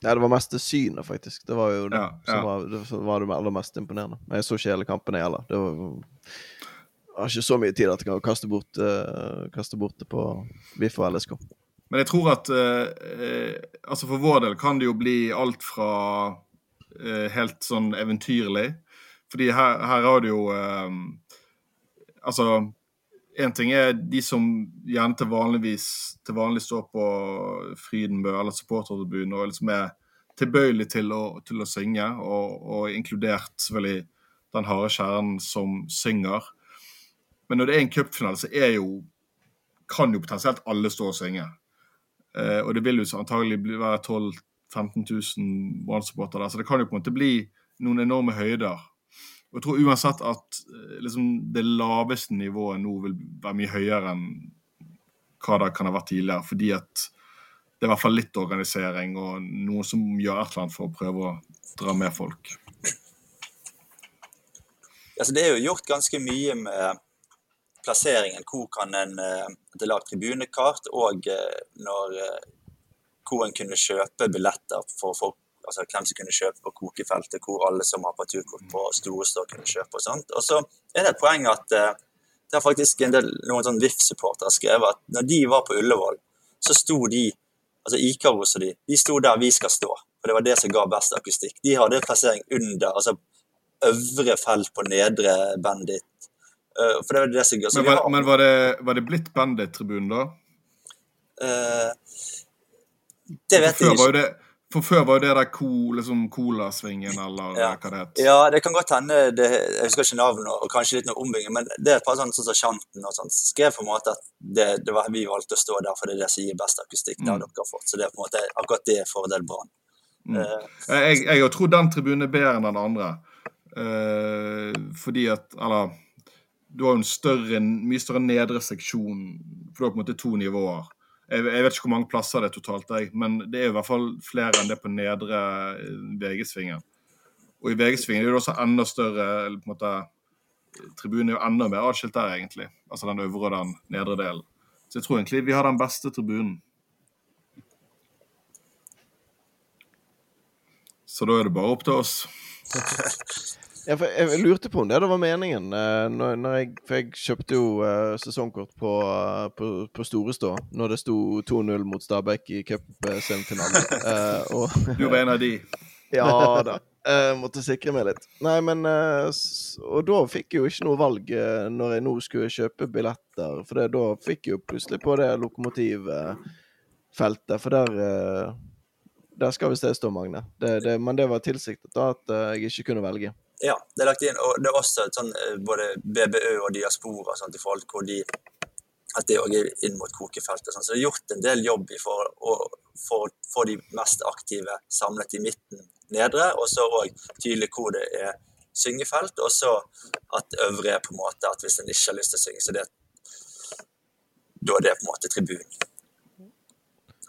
Ja, det var mest det synet, faktisk. Det var jo det, Ja, som, var, det som var det aller mest imponerende. Men jeg så ikke hele kampen, jeg heller. Det var, har ikke så mye tid at jeg kan kaste bort, uh, kaste bort det på VIF og LSK. Men jeg tror at eh, altså for vår del kan det jo bli alt fra uh, helt sånn eventyrlig. Fordi her, her har du jo Altså, én ting er de som gjerne til vanligvis til vanlig står på Frydenbø eller supportertribunen og liksom er tilbøyelig til å, til å synge, og, og inkludert selvfølgelig den harde kjernen som synger. Men når det er en cupfinale, så er jo kan jo potensielt alle stå og synge. Eh, og det vil jo antagelig være 12 000-15 000 Brann-supportere der, så det kan jo på en måte bli noen enorme høyder. Og jeg tror uansett at eh, liksom, det laveste nivået nå vil være mye høyere enn hva det kan ha vært tidligere, fordi at det er i hvert fall litt organisering og noen som gjør et eller annet for å prøve å dra med folk. Altså, det er jo gjort ganske mye med plasseringen. Hvor kan en eh, Det er tribunekart, og eh, når eh, hvor en kunne kjøpe billetter for folk altså hvem som kunne kjøpe på kokefeltet, hvor alle som har parturkort på Storestad kunne kjøpe og sånt. Og så er det et poeng at det har faktisk en del, noen sånn VIF-supportere skrevet at når de var på Ullevål, så sto de altså Ikaros og de, de sto der vi skal stå. For det var det som ga best akustikk. De hadde plassering under, altså øvre felt på nedre bandit. Eh, for det var det som gøy. så Men, var, har- men var, det, var det blitt Bandit-tribun da? Uh, det vet jeg ikke. for før var jo det der co, liksom Colasvingen, eller Ja. hva det het. Ja, det kan godt hende det, Jeg husker ikke navnet og kanskje litt noe ombygging, men det er et par sånne sånn som Sjanten og sånn skrev på en måte at det, det var vi valgte å stå der, for det er det som gir best akustikk. Det har Mm. dere fått. Så det er på en måte akkurat det er fordel Brann. Mm. Jeg, jeg, jeg tror den tribunen er bedre enn den andre. uh, fordi at Eller du har jo en større, mye større nedre seksjon, for du har på en måte to nivåer. Jeg, jeg vet ikke hvor mange plasser det er totalt, jeg, men det er i hvert fall flere enn det på nedre eh, VG-svingen. Og i VG-svingen er det også enda større eller på en måte, Tribunen er jo enda mer atskilt der, egentlig. Altså den øvre og den nedre delen. Så jeg tror egentlig vi har den beste tribunen. Så da er det bare opp til oss. Jeg, jeg lurte på om det, det var meningen. eh, når, når jeg, for jeg kjøpte jo uh, sesongkort på, uh, på, på Storestå når det sto 2-0 mot Stabæk i cupsemifinalen. Uh, Du var en av de. Ja da. Uh, måtte sikre meg litt. Nei, men uh, Og da fikk jeg jo ikke noe valg uh, når jeg nå skulle kjøpe billetter, for det, da fikk jeg jo plutselig på det lokomotivfeltet, for der Der skal visst jeg stå, Magne. Det, det, men det var tilsiktet da at jeg ikke kunne velge. Ja, det er lagt inn. Og det er også sånn, eh, både BBØ og diaspora sånn, i forhold til hvor de at det òg er inn mot kokefeltet. Sånn. Så det er gjort en del jobb for å få de mest aktive samlet i midten nedre, og så òg tydelig hvor det er syngefelt, og så at øvrige på en måte at hvis en ikke har lyst til å synge, så det, da er det på en måte tribunen.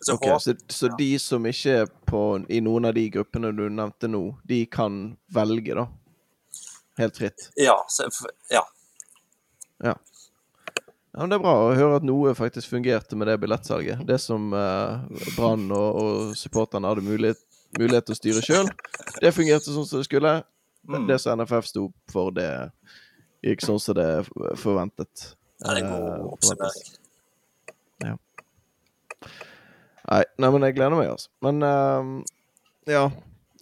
Så Ok, så, så de som ikke er på, i noen av de gruppene du nevnte nå, de kan velge, da? Helt fritt? Ja. Så, ja. Ja. Ja, men Det er bra å høre at noe faktisk fungerte med det billettsalget. Det som eh, Brann og, og supporterne hadde mulighet, mulighet til å styre sjøl, det fungerte sånn som det skulle. Mm. Det som NFF sto for, det gikk sånn som det forventet. ja, det er en Eh, god forventes. oppsummering. Nei, nei, men jeg gleder meg, altså. Men eh, ja.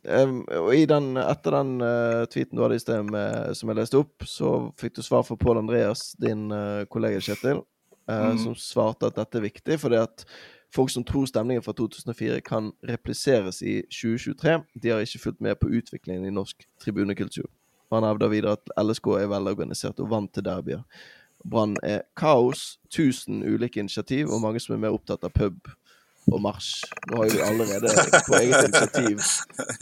Ehm, og i den, etter den uh, tweeten du hadde i sted med, som jeg leste opp, så fikk du svar fra Pål Andreas, din uh, kollega Kjetil, uh, mm. som svarte at dette er viktig, fordi at folk som tror stemningen fra 2004 kan repliseres i 2023, de har ikke fulgt med på utviklingen i norsk tribunekultur. Han hevder videre at LSK er velorganisert og vant til derbyer. Brann er kaos, 1000 ulike initiativ og mange som er mer opptatt av pub og marsj. Nå har jo vi allerede på eget initiativ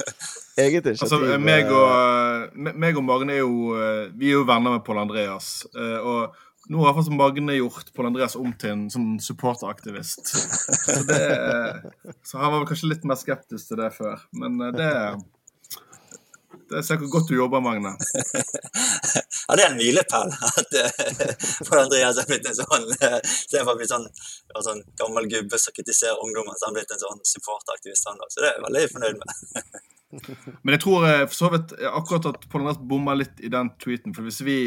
Eget initiativ Altså, meg eh, og, meg og Magne er jo eh, Vi er jo venner med Pål Andreas. eh, Og nå har faktisk Magne gjort Pål Andreas om til en sånn supporteraktivist. Så, det, så han var vel kanskje litt mer skeptisk til det før. Men det Det ser hvor godt du jobber, Magne. Ja, det er en milepæl at eh, for Andreas er blitt en sånn eh, Istedenfor å bli sånn, sånn gammel gubbe som kritiserer ungdommen, så har han blitt en sånn supporteraktivist. han. Så det er jeg veldig fornøyd med. Men jeg tror eh, for så vidt eh, akkurat at Pål Andreas bomma litt i den tweeten. For hvis vi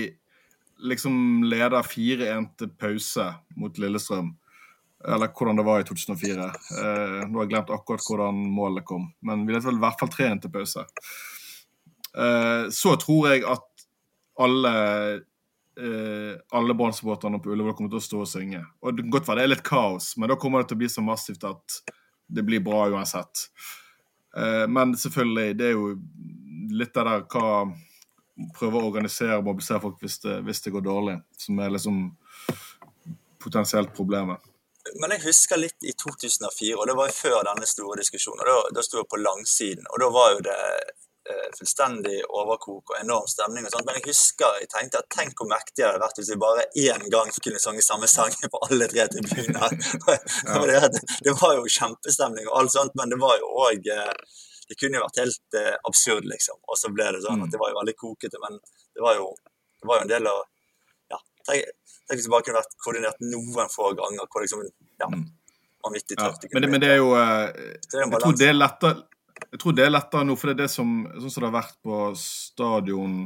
liksom leder 4-1 til pause mot Lillestrøm, eller hvordan det var i 2004 eh, Nå har jeg glemt akkurat hvordan målet kom, men vi leder vel i hvert fall 3-1 til pause. Eh, så tror jeg at alle Uh, alle Brann-supporterne på Ullevål kommer til å stå og synge. Og det kan godt være det er litt kaos, men da kommer det til å bli så massivt at det blir bra uansett. Uh, men selvfølgelig, det er jo litt det der hva Prøve å organisere og mobilisere folk hvis det, hvis det går dårlig, som er liksom potensielt problemet. Men jeg husker litt i 2004, og det var før denne store diskusjonen. og Da, da sto jeg på langsiden, og da var jo det fullstendig overkok og enorm stemning. og sånt, Men jeg husker jeg tenkte at tenk hvor mektig det hadde vært hvis vi bare én gang kunne sunget samme sang på alle tre tribuner. Og det, det var jo kjempestemning og alt sånt, men det var jo òg Det kunne jo vært helt eh, absurd, liksom. Og så ble det sånn at det var jo veldig kokete, men det var jo, det var jo en del av ja, Tenk, tenk hvis det bare kunne vært koordinert noen få ganger. hvor liksom, ja, vanvittig Ja, tøft. men, det, men det er jo eh, det Jeg tror det er lettere jeg tror det er lettere nå, for det er det som sånn som det har vært på stadion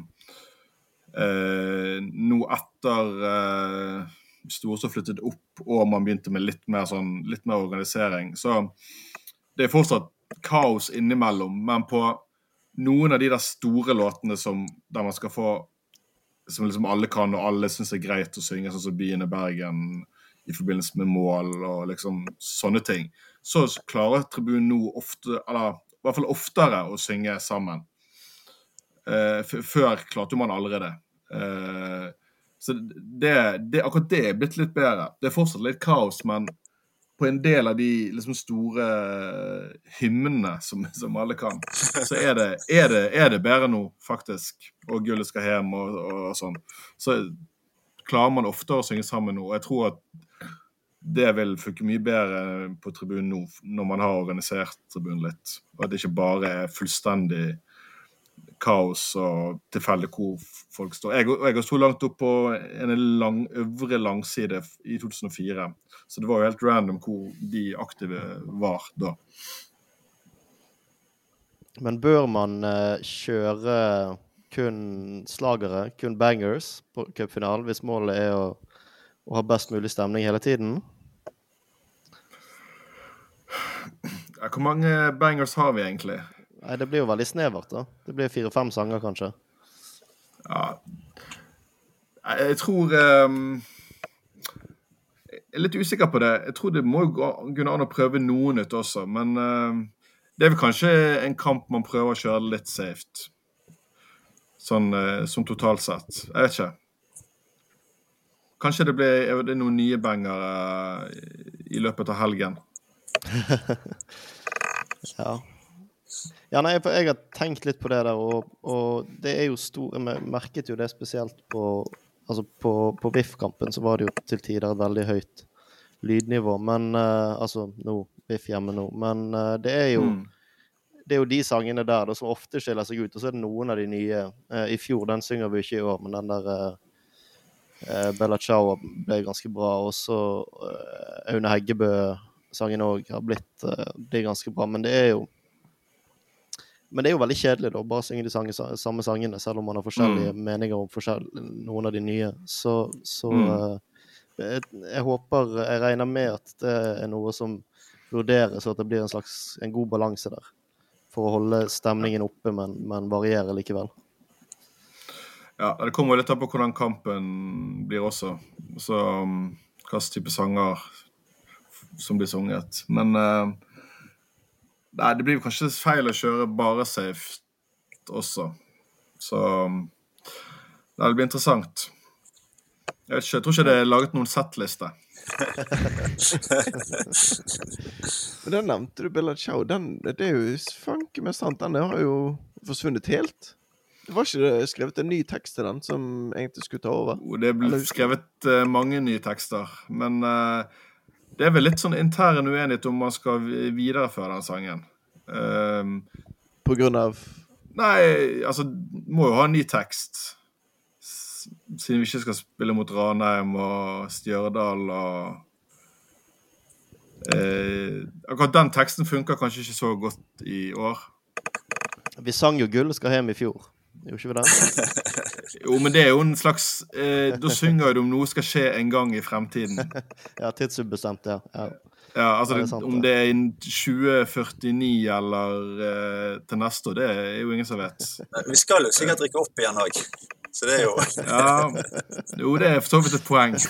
eh, nå etter eh, Storestå flyttet opp og man begynte med litt mer, sånn, litt mer organisering. Så det er fortsatt kaos innimellom, men på noen av de der store låtene som, der man skal få Som liksom alle kan, og alle syns er greit å synge, sånn som Byen i Bergen i forbindelse med mål og liksom sånne ting, så klarer tribunen nå ofte, eller i hvert fall oftere, å synge sammen. Eh, før klarte man allerede. Eh, så det, det, akkurat det er blitt litt bedre. Det er fortsatt litt kaos, men på en del av de liksom store hymnene som, som alle kan, så er det, er, det, er det bedre nå, faktisk. Og gullet skal hjem og, og, sånn. Så klarer man oftere å synge sammen nå. Og jeg tror at det vil funke mye bedre på tribunen nå, når man har organisert tribunen litt. Og at det ikke bare er fullstendig kaos og tilfeldig hvor folk står. Jeg, jeg sto langt opp på en lang, øvre langside i 2004, så det var jo helt random hvor de aktive var da. Men bør man eh, kjøre kun slagere, kun bangers, på cupfinalen hvis målet er å, å ha best mulig stemning hele tiden? Ja, hvor mange bangers har vi egentlig? Nei, det blir jo veldig snevert, da. Det blir fire-fem sanger, kanskje. Ja Jeg tror tror Jeg er litt usikker på det. Jeg tror det må gå- kunne an å prøve noe nytt også, men uh, det er vel kanskje en kamp man prøver å kjøre litt safe. Sånn uh, som totalt sett. Jeg vet ikke. Kanskje det blir det noen nye bangere i løpet av helgen. Ja. Ja, nei, jeg har tenkt litt på det der, og, og det er jo stor Jeg merket jo det spesielt på Altså på, på VIF-kampen så var det jo til tider et veldig høyt lydnivå, men uh, Altså nå, VIF hjemme nå, men uh, det er jo Mm. det er jo de sangene der da, som ofte skiller seg ut, og så er det noen av de nye. Uh, I fjor, den synger vi ikke i år, men den der Bella Ciao ble ganske bra. Også Aune eh, Heggebø-sangen òg har blitt eh, Det er ganske bra, men det er jo men det er jo veldig kjedelig da, bare synge de sange, samme sangene, selv om man har forskjellige meninger om forskjell, noen av de nye. Så, så Mm. eh, jeg, jeg håper Jeg regner med at det er noe som vurderes, og at det blir en slags en god balanse der. For å holde stemningen oppe, men, men variere likevel. Ja, Det kommer litt an på hvordan kampen blir også. Så um, hva slags type sanger som blir sunget. Men eh, Nei, det blir kanskje feil å kjøre bare safe også. Så det blir interessant. Jeg, ikke, jeg tror ikke det er laget noen settliste. Men den nevnte du, Bella Ciao. Den, det er jo fanken meg sant. Den har jo forsvunnet helt. Det var ikke det skrevet en ny tekst til den som egentlig skulle ta over? Det ble skrevet uh, mange nye tekster. Men eh, det er vel litt sånn intern uenighet om man skal videreføre den sangen. Um, På grunn av Nei, altså Må jo ha en ny tekst. Siden vi ikke skal spille mot Ranheim og Stjørdal og eh, Akkurat den teksten funker kanskje ikke så godt i år. Vi sang jo 'Gull skal hjem' i fjor. Gjorde ikke vi det? Jo, men det er jo en slags eh, Da synger du om noe skal skje en gang i fremtiden. Ja, tidsubbestemt, ja. ja. Ja, altså det sant, Om det. det er i 2049 eller eh, til neste år, det er jo ingen som vet. Vi skal jo sikkert drikke opp igjen òg. Så det er jo Ja, jo, det er for så vidt et poeng.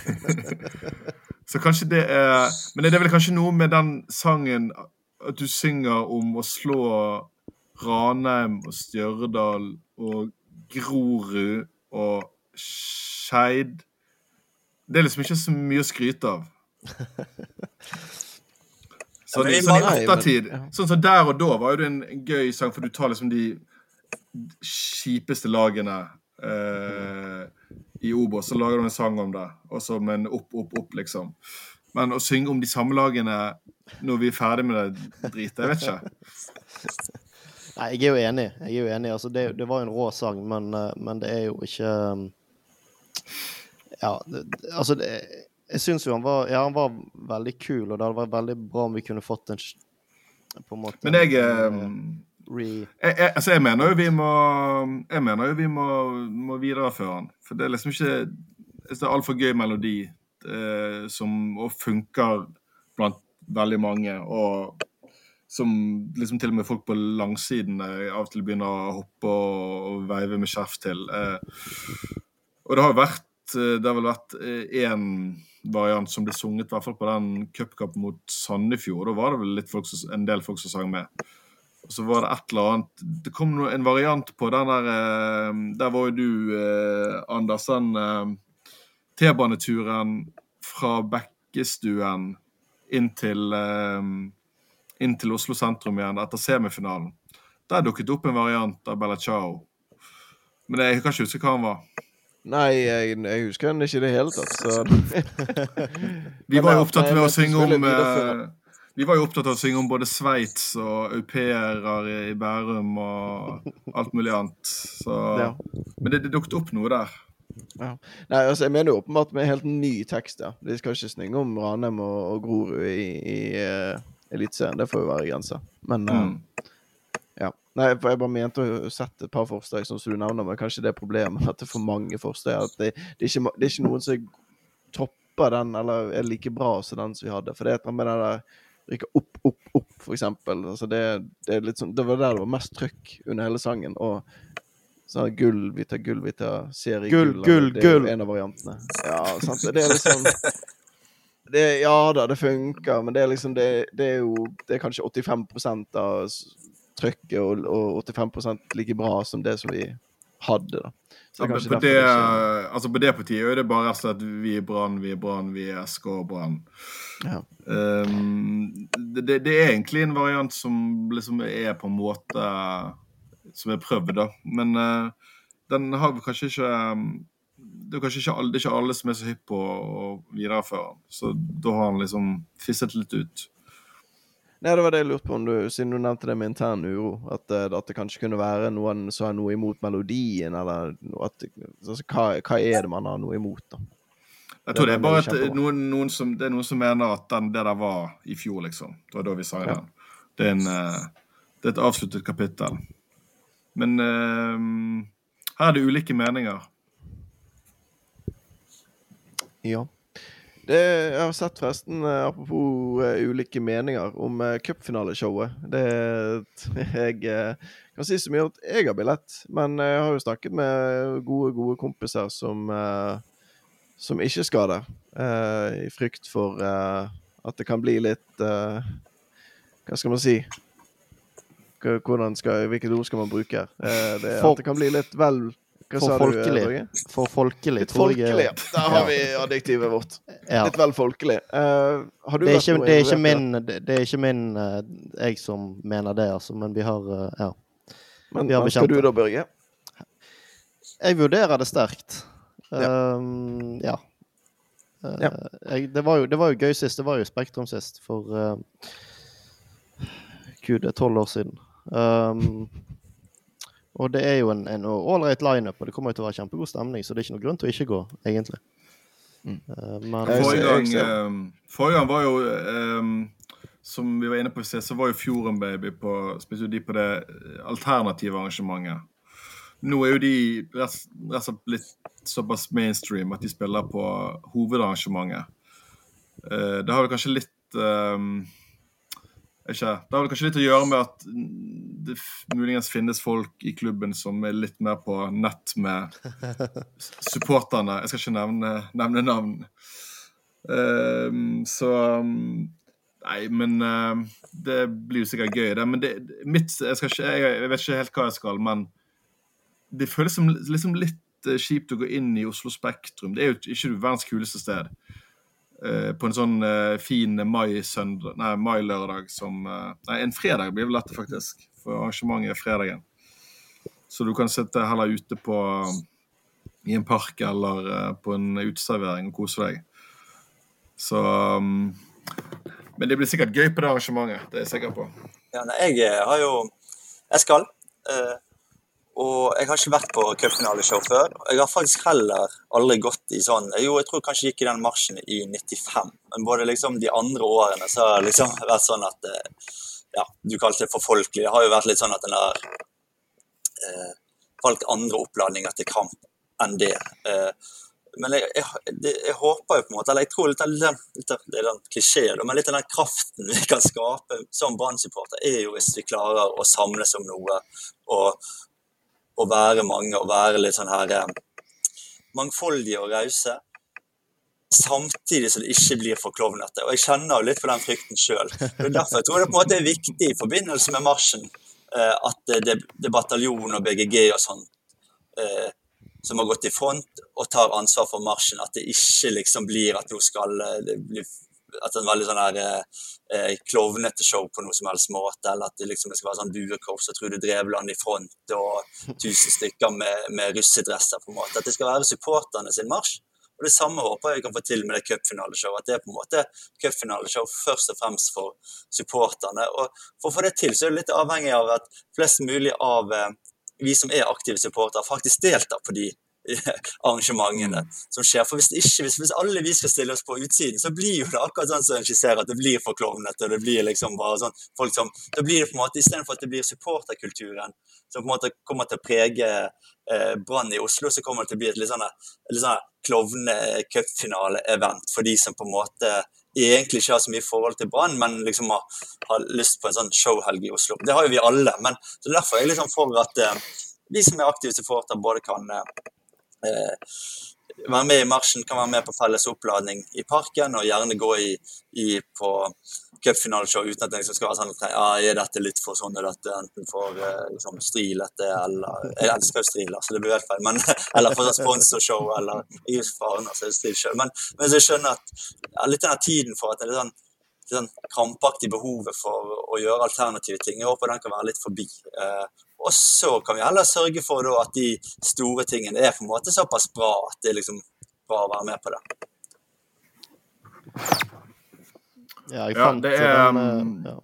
Så kanskje det er Men det er vel kanskje noe med den sangen at du synger om å slå Ranheim og Stjørdal og Grorud og Skeid Det er liksom ikke så mye å skryte av. Sånn, ja, sånn i ettertid. ja. Sånn som der og da var jo det en gøy sang, for du tar liksom de kjipeste lagene eh, i Obos, så lager du en sang om det. Og så med en opp, opp, opp, liksom. Men å synge om de samme lagene når vi er ferdig med det dritet, jeg vet ikke. Nei, jeg er jo enig. Jeg er jo enig. Altså, det, det var jo en rå sang, men, eh, men det er jo ikke um, Ja, det, altså det, Jeg syns jo han var Ja, han var veldig kul, og det hadde vært veldig bra om vi kunne fått en På en måte Men jeg, en, eh, eh, jeg, jeg, altså jeg mener jo vi må Jeg mener jo vi må, må videreføre den. For det er liksom ikke Det er altfor gøy melodi eh, som og funker blant veldig mange. Og som liksom til og med folk på langsiden eh, av og til begynner å hoppe og, og veive med skjerf til. Eh, og det har vært eh, Det har vel vært én variant som ble sunget, i hvert fall på den cupkampen mot Sandefjord. Da var det vel folk en del folk som sang med. Og så var det et eller annet Det kom en variant på den der Der var jo du, Anders, den T-baneturen fra Bekkestuen inn til inn til Oslo sentrum igjen etter semifinalen. Der dukket det opp en variant av Bella Ciao. Men jeg kan ikke huske hva han var. Nei, jeg, jeg husker han ikke i det hele tatt, så Vi var jo opptatt med å synge om eh, Vi var jo opptatt av å synge om både Sveits og au pairer i Bærum og alt mulig annet. Så. Men det, det dukket opp noe der. Nei, altså, jeg mener jo åpenbart med helt ny tekst, ja. De skal ikke synge om Ranheim og, og Grorud i, i uh, Eliteserien. Det får jo være grensa. Men eh, Mm. ja. Nei, jeg bare mente å sette et par forslag, som du nevner, men kanskje det er problemet at det er for mange forslag. At det, det, er ikke, det er ikke noen som topper den, eller er like bra som den som vi hadde. For det er med det der rykke opp, opp, opp, for eksempel. Altså det, det, er litt sånn, det var der det var mest trøkk under hele sangen. Og sånn gull, vi tar gull, vi tar seriegull. Gull, gull, det er jo gull. En av variantene. Ja, sant. Det er liksom det, ja da, det funker, men det er liksom Det, det er jo Det er kanskje 85 av trykket, og, og 85% like bra som det som vi hadde, da. Så Ja, på, det, det ikke altså på det partiet er det bare rett og slett vi er Brann, vi er Brann, vi er SK Brann. Ja. Um, det, det, er egentlig en variant som liksom er på en måte Som er prøvd, da. Men uh, den har vi kanskje ikke um, Det er kanskje ikke alle, det er ikke alle som er så hypp på å videreføre den. Så da har han liksom fisset litt ut. Nei, det var det jeg lurte på, om du, siden du nevnte det med intern uro. At, eh, at det kanskje kunne være noen som har noe imot melodien, eller at, altså, hva, hva er det man har noe imot, da? Jeg tror det er er bare at noen, noen som, det er noen som mener at den, det der var i fjor, liksom. Det var da vi sa Ja. den. Det er, en, eh, det er et avsluttet kapittel. Men uh, her er det ulike meninger. Ja. Det, jeg har sett forresten, eh, apropos uh, ulike meninger, om uh, cupfinaleshowet. Det Jeg uh, kan si så mye at jeg har billett, men jeg har jo snakket med gode, gode kompiser som som ikke skal det, i frykt for at det kan bli litt Hva skal man si? Hvordan skal, hvilket ord skal man bruke? det, at det kan bli litt vel Hva for sa folkelig. du, For folkelig, Litt folkelig. Der har vi adjektivet vårt. Ja. Litt vel folkelig. Uh, har du Det er ikke, det er ikke min, det, det er ikke min uh, jeg som mener det, altså, men vi har uh, Ja. Men hva skal du da, Børge? Jeg vurderer det sterkt. Ja. Um, ja. Eh, Ja. jeg, det, var jo, det var jo gøy sist. Det var jo Spektrum sist for Gud, det er tolv år siden. Um, og det er jo en en ålreit lineup, og det kommer jo til å være kjempegod stemning, så det er ikke noe grunn til å ikke gå, egentlig. Mm. Eh, men Forrige gang, eh, forrige gang var jo eh, Som vi var inne på i sted, så var jo Fjorden Baby på spesielt de på det alternative arrangementet. Nå er jo de rett og slett blitt såpass mainstream at de spiller på hovedarrangementet. Eh, det har vel kanskje litt eh, ikke, Det har vel kanskje litt å gjøre med at det muligens finnes folk i klubben som er litt mer på nett med supporterne. Jeg skal ikke nevne, nevne navn. Um, så um, Nei, men ehm, det blir jo sikkert gøy, det. Men det, mitt, jeg, ikke, jeg, jeg vet ikke helt hva jeg skal, men det føles som liksom litt eh, kjipt å gå inn i Oslo Spektrum. Det er jo ikke verdens kuleste sted. Eh, på en sånn eh, fin mai-lørdag Nei, mai-lørdag som eh, Nei, en fredag blir vel dette, faktisk. For arrangementet er fredagen. Så du kan sitte heller ute på i en park eller eh, på en uteservering og kose deg. Så um, Men det blir sikkert gøy på det arrangementet. Det er jeg sikker på. Ja, nei, jeg har jo Jeg skal. Og jeg har ikke vært på cupfinaleshow før. Jeg har faktisk heller aldri gått i sånn Jo, jeg tror kanskje jeg gikk i den marsjen i 95. Men både liksom de andre årene så har det liksom vært sånn at eh, Ja, du kalte det for folkelig. Det har jo vært litt sånn at en har eh, valgt andre oppladninger til kamp enn det. Eh, men jeg, jeg, jeg håper jo på en måte, eller jeg tror litt av den, litt av, det er den klisjeen, men litt av den kraften vi kan skape som Brann-supporter, er jo hvis vi klarer å samles om noe og, og være mange og være litt sånn her eh, mangfoldige og rause. Samtidig som det ikke blir for klovnete. Og jeg kjenner jo litt på den frykten sjøl. Derfor jeg tror jeg det på en måte er viktig i forbindelse med marsjen eh, at det, det, er bataljon og BGG og sånn eh, som har gått i front og tar ansvar for marsjen. At det ikke liksom blir at nå skal det bli at det er veldig sånn her eh, eh, klovnete show på noe som helst måte, eller at det liksom skal være sånn buekorps og Trude Drevland i front og tusen stykker med, med russedresser, på en måte. At det skal være supporterne sin marsj. Og Det samme håper jeg vi kan få til med det cupfinaleshowet. At det er på en måte cupfinaleshow først og fremst for supporterne. Og For å få det til, så er det litt avhengig av at flest mulig av eh, vi som er aktive supportere, faktisk deltar på de arrangementene som skjer. For hvis, ikke, hvis, hvis alle vi skal stille oss på utsiden, så blir jo det akkurat sånn som en skisserer, at det blir for klovnete. Det blir liksom bare sånn folk som, Da blir det på en måte, istedenfor at det blir supporterkulturen som på en måte kommer til å prege eh, Brann i Oslo, så kommer det til å bli et litt sånn klovne-cupfinale-event for de som på en måte egentlig ikke har så mye forhold til Brann, men liksom har, har lyst på en sånn showhelg i Oslo. Det har jo vi alle. men så Derfor er jeg liksom for at eh, vi som er aktive supportere, både kan eh, være med i marsjen, kan være med på felles oppladning i parken, og gjerne gå i, i på cupfinaleshow uten at det liksom skal være sånn at ja, er dette litt for sånn er dette, enten for uh, liksom, strilete eller Jeg elsker jo stril, så det blir helt feil, men eller for sponsorshow eller i faren, altså stil sjøl. Men, men jeg skjønner at ja, litt den tiden for at det er litt sånn sånn krampaktig behovet for å gjøre alternative ting. Jeg håper den kan være litt forbi. Eh, og så kan vi heller sørge for da, at de store tingene er på en måte såpass bra at det er liksom bra å være med på det. Ja, jeg Ja, fant det er, den, um, eh, ja.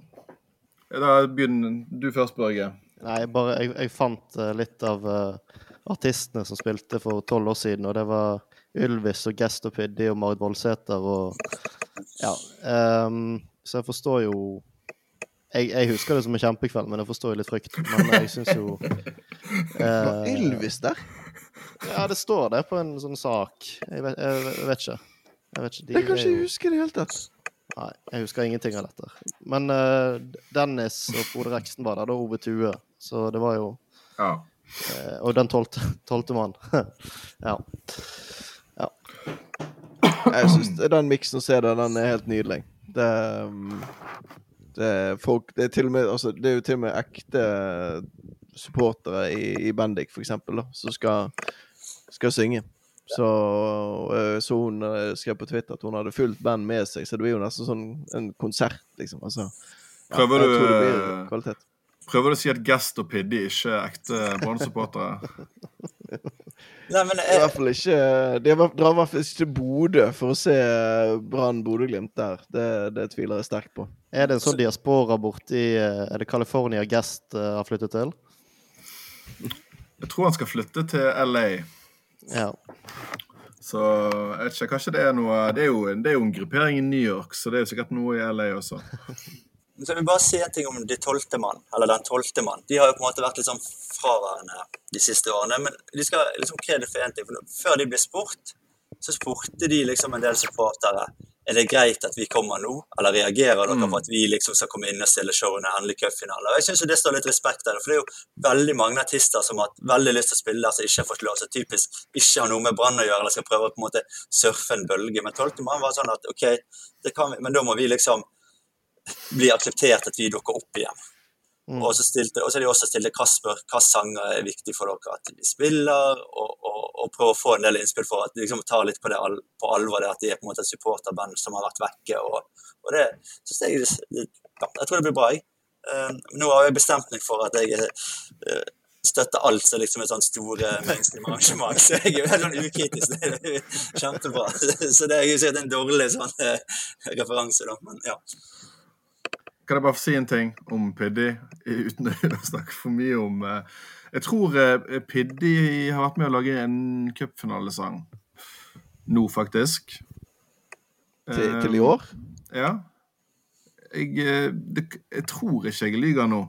Da begynner du først, Børge. Nei, bare, jeg, jeg fant eh, litt av uh, artistene som spilte for tolv år siden, og det var Ylvis og Gestopiddy og Marit Voldsæter og Ja. Um, så jeg forstår jo jeg, jeg husker det som en kjempekveld, men jeg forstår jo litt frykt. Men jeg syns jo Var Elvis der? Ja, det står det på en sånn sak. Jeg vet, jeg, jeg vet ikke. Jeg vet ikke. De Det kan ikke jeg huske i det hele tatt. Nei, jeg husker ingenting av dette. Men uh, Dennis og Frode Reksten var der, da Ove Tue. Så det var jo Ja. uh, Og den tolvte, tolvte mann. ja. Jeg syns den miksen å se der, den er helt nydelig. Det, um, det er folk Det er med altså, Det er jo til og med ekte supportere i, i Bendik, for eksempel, da, som skal, skal synge. Så, øh, så hun øh, skrev på Twitter at hun hadde fullt band med seg, så det blir jo nesten sånn en konsert, liksom. Altså, ja, Prøver du, kvalitet. Prøver du å si at Gest og Piddy ikke er ekte Brann-supportere? Nei, men I hvert fall ikke De var- drar i hvert fall ikke til Bodø for å se Brann Bodø-Glimt der. Det, det tviler jeg sterkt på. Er det en sånn diaspora borti eh, Er det California Guest eh, har flyttet til? Jeg tror han skal flytte til LA. Ja. Så jeg vet ikke, kanskje det er noe Det er jo, det er jo en gruppering i New York, så det er jo sikkert noe i LA også. Så vil bare si en ting om de tolvte mann, eller den tolvte mann. De har jo på en måte vært litt sånn fraværende de siste årene. Men de skal liksom krede for én ting. For før de ble spurt, så spurte de liksom en del supportere er det greit at vi kommer nå, eller reagerer dere Mm. på at vi liksom skal komme inn og stille show under endelig cupfinale? Jeg syns det står litt respekt av det, for det er jo veldig mange artister som har veldig lyst til å spille der, som ikke har fått lov, som typisk ikke har noe med Brann å gjøre, eller skal prøve å på en måte surfe en bølge. Men tolvte mann var sånn at OK, det kan vi, men da må vi liksom bli akseptert at vi dukker opp igjen. Mm. Og så stilte, og så er de også stilt hva spør, hva sanger er viktig for dere at de spiller, og, og, og prøve å få en del innspill for at de liksom tar litt på, det, på alvor det at de er på en måte et supporterband som har vært vekke. Og, og det synes jeg ja, Jeg tror det blir bra, jeg. Eh, nå har jeg bestemt meg for at jeg uh, støtter alt som liksom er sånn store mainstream-arrangement. Så jeg er jo helt sånn ukritisk. Det er kjempebra. Så det er jo sikkert en dårlig sånn uh, referanse, da. Men ja. Kan jeg bare få si en ting om Piddy, uten å snakke for mye om eh, Jeg tror eh, Piddy har vært med å lage en cupfinalesang nå, faktisk. Til, til i Eh, år. Ja. Jeg, eh, det, jeg tror ikke jeg lyver nå.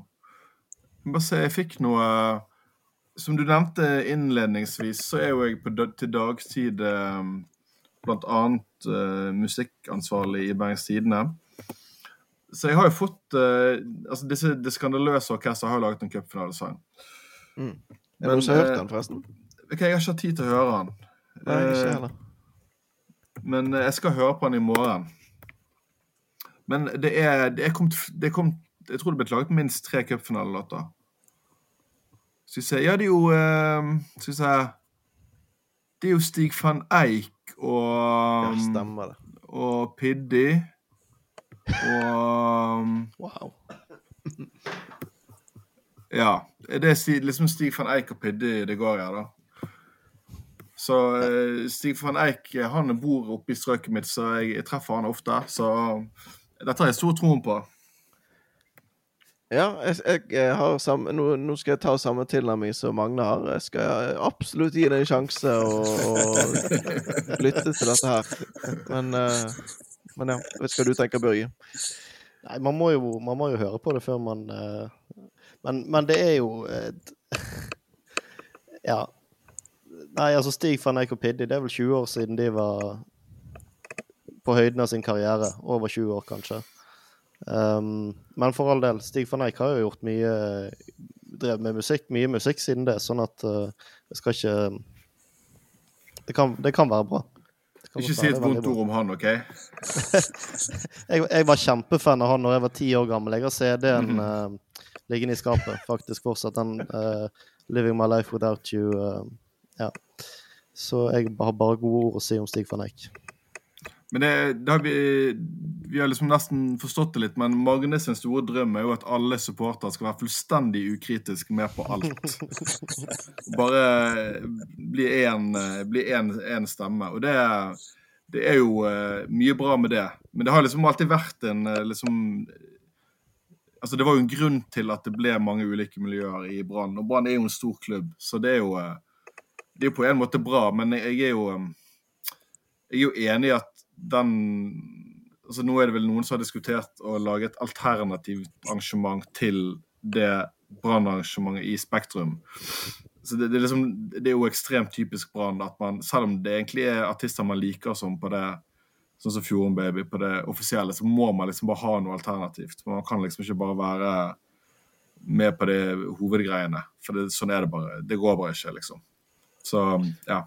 Bare se, jeg fikk noe Som du nevnte innledningsvis, så er jo jeg på, til dagtid eh, blant annet eh, musikkansvarlig i Bergens Tidende. Så jeg har jo fått uh, altså disse, Det skandaløse orkesteret har jo laget en cupfinalesang. Mm. Men, du har hørt eh, den, forresten? Ok, Jeg har ikke hatt tid til å høre den. Nei, ikke Eh, heller. Men eh, jeg skal høre på den i morgen. Men det er, det er kommet, det er kommet Jeg tror det ble laget minst tre cupfinalelåter. Skal vi se Ja, det er jo eh, Skal vi se Det er jo Stig van Eijk og, Ja, stemmer det. og Piddy. Og Wow. Ja. Det er liksom Stig van Eijk og Pidde det går her, da. Så eh, Stig van Eijk han bor oppe i strøket mitt, så jeg, jeg treffer han ofte. Så dette har jeg stor troen på. Ja, jeg, jeg, jeg har samme, nå, nå skal jeg ta samme tilnærming som Magne har. Jeg skal absolutt gi det en sjanse og, og lytte til dette her. Men, eh, men ja, jeg vet hva du tenker, Børge. Nei, man må, jo, man må jo høre på det før man eh, men, men det er jo et, Ja. Nei, altså Stig van Eik og Piddy, det er vel 20 år siden de var på høyden av sin karriere. Over 20 år, kanskje. Um, men for all del, Stig van Eik har jo gjort mye Drevet med musikk, mye musikk siden det, sånn at uh, jeg skal ikke Det kan, det kan være bra. Ikke si et vondt ord om han, OK? Jeg, jeg var kjempefan av han når jeg var ti år gammel. Jeg har CD-en mm -hmm. uh, liggende i skapet, faktisk fortsatt. Den uh, 'Living My Life Without You'. Uh, ja. Så jeg har bare gode ord å si om Stig van Eijk. Men det, det har vi, vi har liksom nesten forstått det litt, men Magne sin store drøm er jo at alle supportere skal være fullstendig ukritisk med på alt. Bare bli én en stemme. Og det, det er jo eh, mye bra med det. Men det har liksom alltid vært en eh, liksom Altså Det var jo en grunn til at det ble mange ulike miljøer i Brann. Og Brann er jo en stor klubb, så det er jo eh, Det er jo på en måte bra, men jeg er jo eh, jeg er jo enig i at den altså Nå er det vel noen som har diskutert å lage et alternativt arrangement til det brannarrangementet i Spektrum. Så det, det, er liksom, det er jo ekstremt typisk Brann at man, selv om det egentlig er artister man liker som på det sånn som Fjorden Baby, på det offisielle, så må man liksom bare ha noe alternativt. Man kan liksom ikke bare være med på de hovedgreiene. For det, sånn er det bare. Det går bare ikke, liksom. Så ja.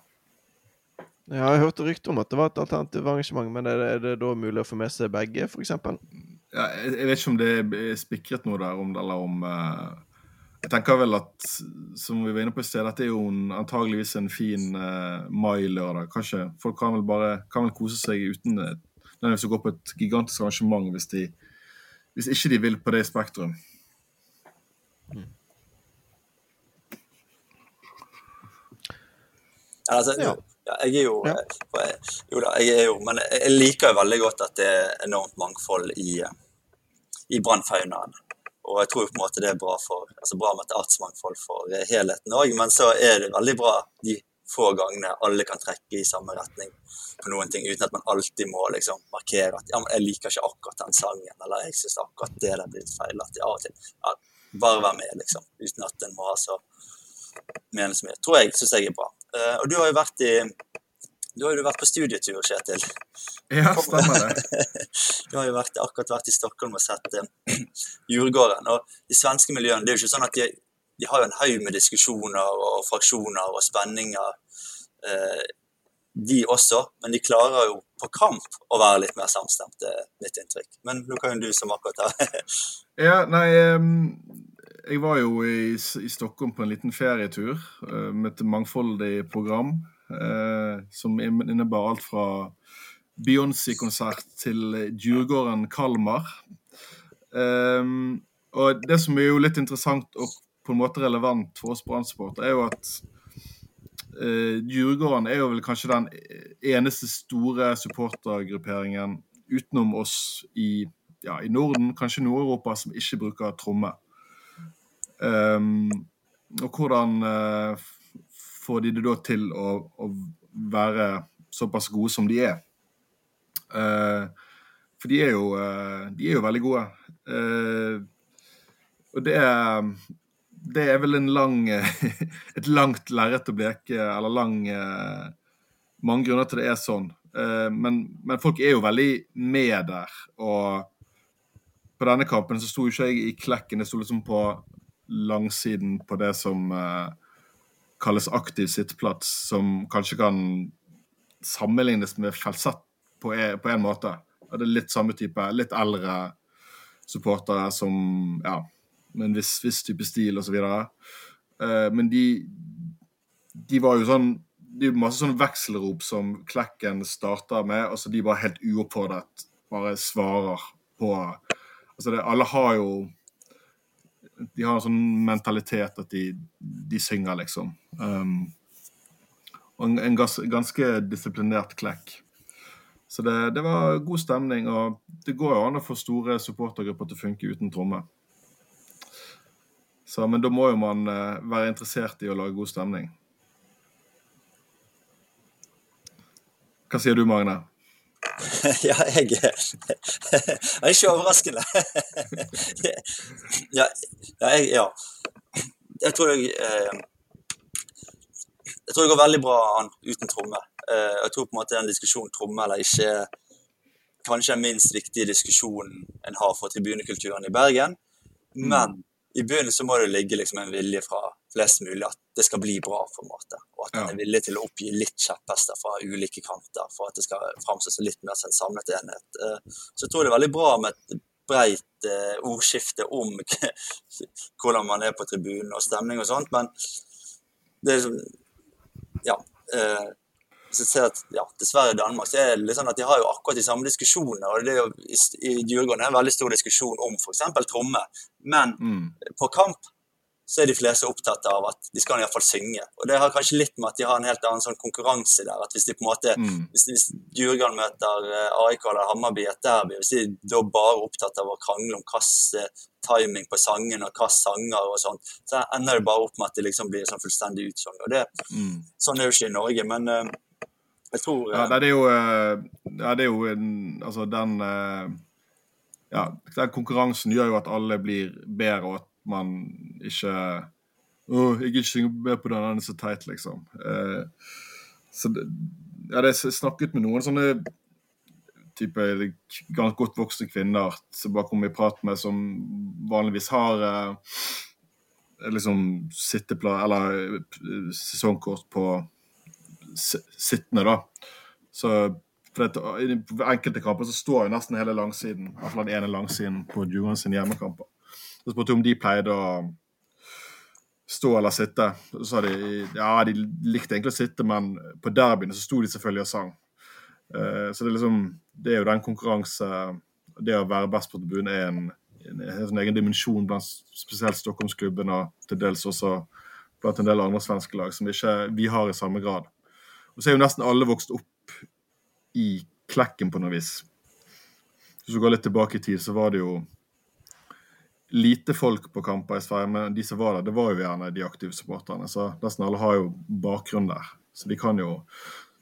Ja, jeg hørte rykter om at det var et alternativt arrangement, men er det, er det da mulig å få med seg begge, f.eks.? Ja, jeg jeg vet ikke om det er spikret noe der, om det, eller om uh, Jeg tenker vel at, som vi var inne på i sted, at det er jo en, antageligvis en fin uh, mai-lørdag. Kanskje folk kan vel bare kan vel kose seg uten uh, nødvendigvis å gå på et gigantisk arrangement hvis, de, hvis ikke de vil på det spektrum. Spektrum. Altså, Ja. Ja, jeg er jo Ja. jeg- Jo da, jeg er jo Men jeg liker jo veldig godt at det er enormt mangfold i, eh, i brannfaunaen. Og jeg tror på en måte det er bra for altså bra med et artsmangfold for eh, helheten òg, men så er det veldig bra de få gangene alle kan trekke i samme retning på noen ting, uten at man alltid må liksom markere at ja, men jeg liker ikke akkurat den sangen, eller jeg syns akkurat det der blir feil. At av og til ja, Bare være med, liksom. Uten at en må ha så mene så mye. Tror jeg syns jeg er bra. Eh, og du har jo vært i du har jo vært på studietur, Kjetil. Ja, stemmer det. Du har jo vært, akkurat vært i Stockholm og sett uh, Djurgården. Og de svenske miljøene det er jo ikke sånn at de, de har jo en haug med diskusjoner og fraksjoner og spenninger, uh, de også. Men de klarer jo på kamp å være litt mer samstemte, mitt inntrykk. Men nå kan jo du som akkurat har Ja, nei em, Jeg var jo i, i Stockholm på en liten ferietur uh, med et mangfoldig program. uh, som innebar alt fra Beyoncé-konsert til Djurgården Kalmar. Um, og det som er jo litt interessant og på en måte relevant for oss Brann-supportere, er jo at uh, Djurgården er jo vel kanskje den eneste store supportergrupperingen utenom oss i, ja, i Norden, kanskje Nord-Europa, som ikke bruker tromme. Ehm, og hvordan uh, får de det da til å, å være såpass gode som de er? Uh, for de er jo, uh, de er jo veldig gode. Og det er, det er vel en lang, et langt lerret å bleke, eller lang Mange grunner til det er sånn. Men, men folk er jo veldig med der. Og på denne kampen så sto ikke jeg i klekken, jeg sto liksom på langsiden på det som eh, kalles aktiv sitteplats, som kanskje kan sammenlignes med Felsett på, e- på en måte. Det er litt samme type, litt eldre supportere som ja, med en viss, viss type stil osv. Uh, men de, de var jo sånn Det er masse sånn vekselrop som Klekken starter med, og så de bare helt uoppfordret bare svarer på Altså det, alle har jo De har en sånn mentalitet at de, de synger, liksom. Um, og en, en gans, ganske disiplinert klekk. Så det, det var god stemning, og det går jo an å få store supportergrupper til å funke uten tromme. Så, men da må jo man eh, være interessert i å lage god stemning. Hva sier du, Magne? Ja, jeg Det er ikke overraskende. Ja, ja, jeg, ja. jeg tror jeg eh, Jeg tror det går veldig bra an uten tromme. Eh, jeg tror på en måte den diskusjonen tromme eller ikke kanskje den minst viktige diskusjonen en har for tribunekulturen i Bergen. Men i bunnen så må det ligge liksom en vilje fra, flest mulig at det skal bli bra, på en måte. Og at Ja. er villig til å oppgi litt kjepphester fra ulike kanter for at det skal framstå som litt mer som en samlet enhet. Eh, Så jeg tror det er veldig bra med et breit eh, ordskifte om hvordan man er på tribunen og stemning og sånt, men det er liksom Ja. Så jeg ser at ja, dessverre i Danmark så er det litt sånn at de har jo akkurat de samme diskusjonene. og det er jo I, i Djurgården er det en veldig stor diskusjon om f.eks. tromme, men Mm. på kamp så er de fleste opptatt av at de skal iallfall synge. Og det har kanskje litt med at de har en helt annen sånn konkurranse der. at Hvis de på en måte, Mm. hvis, hvis Djurgården møter eh, AIK eller Hammarby i et derby, hvis de da bare er opptatt av å krangle om hvilken timing på sangen og hvilke sanger og sånn, så ender det bare opp med at det liksom blir sånn fullstendig utsagn. Og det, Mm. sånn er jo ikke i Norge, men Uh, jeg tror Ja, eh, det er jo, uh, ja, det er jo en, altså den eh, Ja, den konkurransen gjør jo at alle blir bedre, og at man ikke Å, jeg gidder ikke med på den, den er så teit, liksom. Eh, så det, ja, det er snakket med noen sånne type ganske godt voksne kvinner som bare kommer i prat med, som vanligvis har eh, liksom sitteplan eller eh, sesongkort på sittende, da. Så for I enkelte kamper så står jo nesten hele langsiden, i hvert fall den ene langsiden på Djurgården sine hjemmekamper. Så spurte jeg om de pleide å stå eller sitte. Så sa de ja, de likte egentlig å sitte, men på derbyene så sto de selvfølgelig og sang. Eh, så det er liksom Det er jo den konkurranse Det å være best på tribunen er en, en, en sånn egen dimensjon blant spesielt Stockholmsklubben og til dels også blant en del andre svenske lag som ikke vi har i samme grad. Og så er jo nesten alle vokst opp i Klekken på noe vis. Hvis du går litt tilbake i tid, så var det jo lite folk på kamper i Sverige, men de som var der, det var jo gjerne de aktive supporterne. Så nesten alle har jo bakgrunn der. Så de kan jo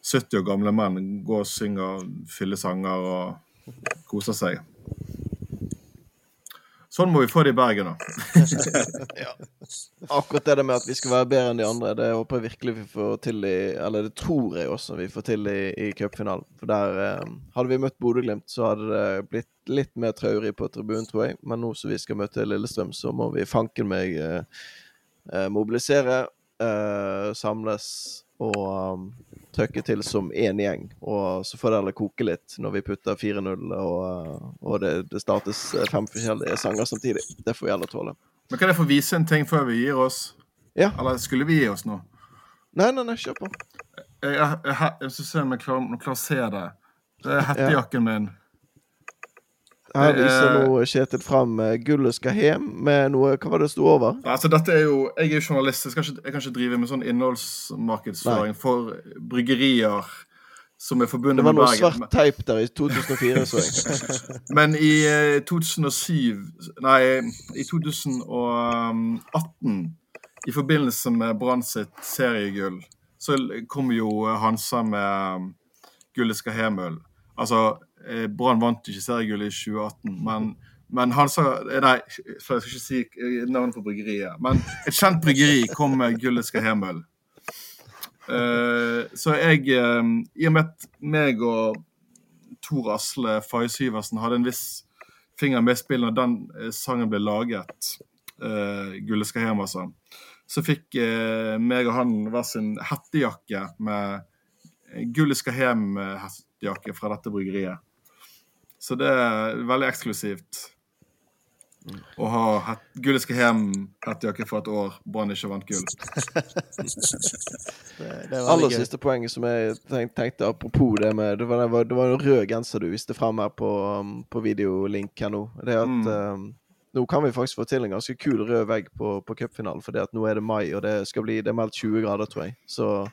70 år gamle menn gå og synge og fylle sanger og kose seg. Sånn må vi få det i Bergen, da. Akkurat det der med at vi skal være bedre enn de andre, det håper jeg virkelig vi får til i Eller det tror jeg også vi får til i, i cupfinalen. For der eh, Hadde vi møtt Bodø-Glimt, så hadde det blitt litt mer traurig på tribunen, tror jeg. Men nå som vi skal møte Lillestrøm, så må vi fanken meg eh, eh, mobilisere, eh, samles og um, til som én gjeng. Og så får det heller koke litt når vi putter 4-0 og, og det, det startes eh, fem forskjellige sanger samtidig. Det får vi heller tåle. Men kan jeg få vise en ting før vi gir oss? Ja. Eller skulle vi gi oss nå? Nei, nei, nei, kjør på. Jeg, jeg, jeg, jeg om jeg klarer, jeg klarer å se det. Det er hettejakken min. Her viser er- nå Kjetil fram eh, 'Gullet skal hjem' med noe Hva var det sto over? Altså, dette er jo, Jeg er jo journalist, jeg, ikke, jeg kan ikke drive med sånn innholdsmarkedsføring for bryggerier som er forbundet med Det var noe svart teip der i 2004, så jeg. Men i eh, 2007 Nei, i 2018, i forbindelse med Brann sitt seriegull, så kom jo Hansa med Gullet skal hjem-øl. Altså, eh, Brann vant ikke seriegullet i 2018, men, men han sa Nei, for jeg skal ikke si eh, navnet på bryggeriet. Men et kjent bryggeri kom med Gullet skal hjem-øl. Eh, så jeg, eh, i og med at meg og Tor Asle Faye Syversen hadde en viss finger med i spillet når den eh, sangen ble laget, uh, 'Gullet skal hjem', altså, så fikk eh, meg og han hver sin hettejakke med eh, 'Gullet skal hjem'-hettejakke fra dette bryggeriet. Så det er veldig eksklusivt å ha het 'Gullet skal hjem'-hettejakke for et år Brann ikke vant gull. Det, det er Aller gøy. siste poenget som jeg tenkte, tenkte apropos det med Det var, det var, det var en rød genser du viste fram her på, um, på videolink her nå. Det at Mm. um, nå kan vi faktisk få til en ganske kul rød vegg på, på cupfinalen, for nå er det mai, og det skal bli Det er meldt 20 grader, tror jeg. Så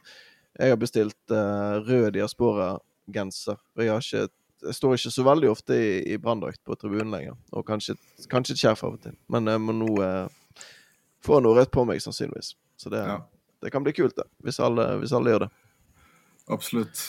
jeg har bestilt uh, rød diaspora-genser. Og jeg har ikke står ikke så veldig ofte i, i branndrakt på tribunen lenger. Og kanskje, kanskje et skjerf av og til. Men jeg må nå eh, få noe rødt på meg, sannsynligvis. Så det, Ja. det kan bli kult, det. Hvis alle, hvis alle gjør det. Absolutt.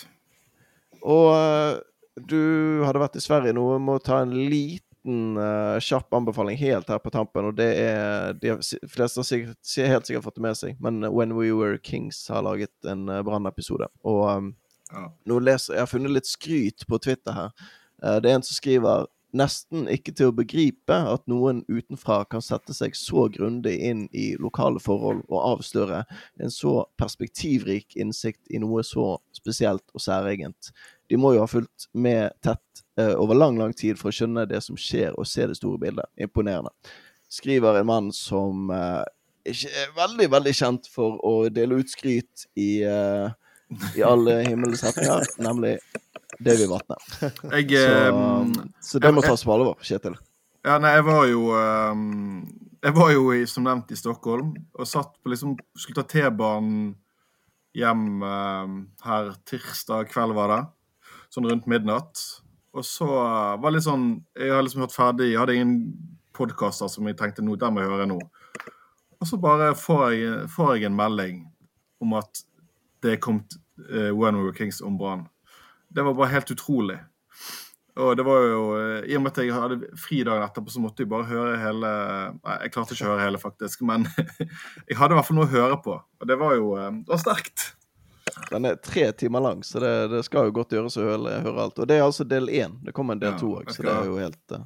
Og eh, du hadde vært i Sverige nå. Må ta en liten eh, kjapp anbefaling helt her på tampen. Og det er De fleste har sikkert, helt sikkert fått det med seg, men When We Were Kings har laget en uh, Brann-episode. Og um, leser Jeg har funnet litt skryt på Twitter her. Eh, det er en som skriver nesten ikke til å begripe at noen utenfra kan sette seg så grundig inn i lokale forhold og avsløre en så perspektivrik innsikt i noe så spesielt og særegent. De må jo ha fulgt med tett eh, over lang, lang tid for å skjønne det som skjer, og se det store bildet. Imponerende. Skriver en mann som eh, ikke er veldig, veldig kjent for å dele ut skryt i, eh, i alle himmelens retninger, nemlig Davy Vatne. Jeg, Så, eh, så det må tas på alvor, Kjetil. Ja, nei, jeg var jo ehm, Jeg var jo som nevnt i Stockholm og satt på liksom Skulle ta T-banen hjem ehm, her tirsdag kveld, var det. Sånn rundt midnatt. Og så var det litt sånn Jeg har liksom hørt ferdig. Jeg hadde ingen podkaster som jeg tenkte nå, der må jeg høre nå. Og så bare får jeg, får jeg en melding om at det er kommet uh, When We Were Kings om Brann. Det var bare helt utrolig. Og det var jo, eh, I og med at jeg hadde fri dagen etterpå, så måtte jeg bare høre hele Nei, jeg klarte ikke å høre hele, faktisk, men jeg hadde i hvert fall noe å høre på. Og det var jo eh, det var sterkt. Den er tre timer lang, så det, det skal jo godt gjøres å høre, høre alt. Og det er altså del én. Det kommer en del Ja, to òg, så det er jo helt uh,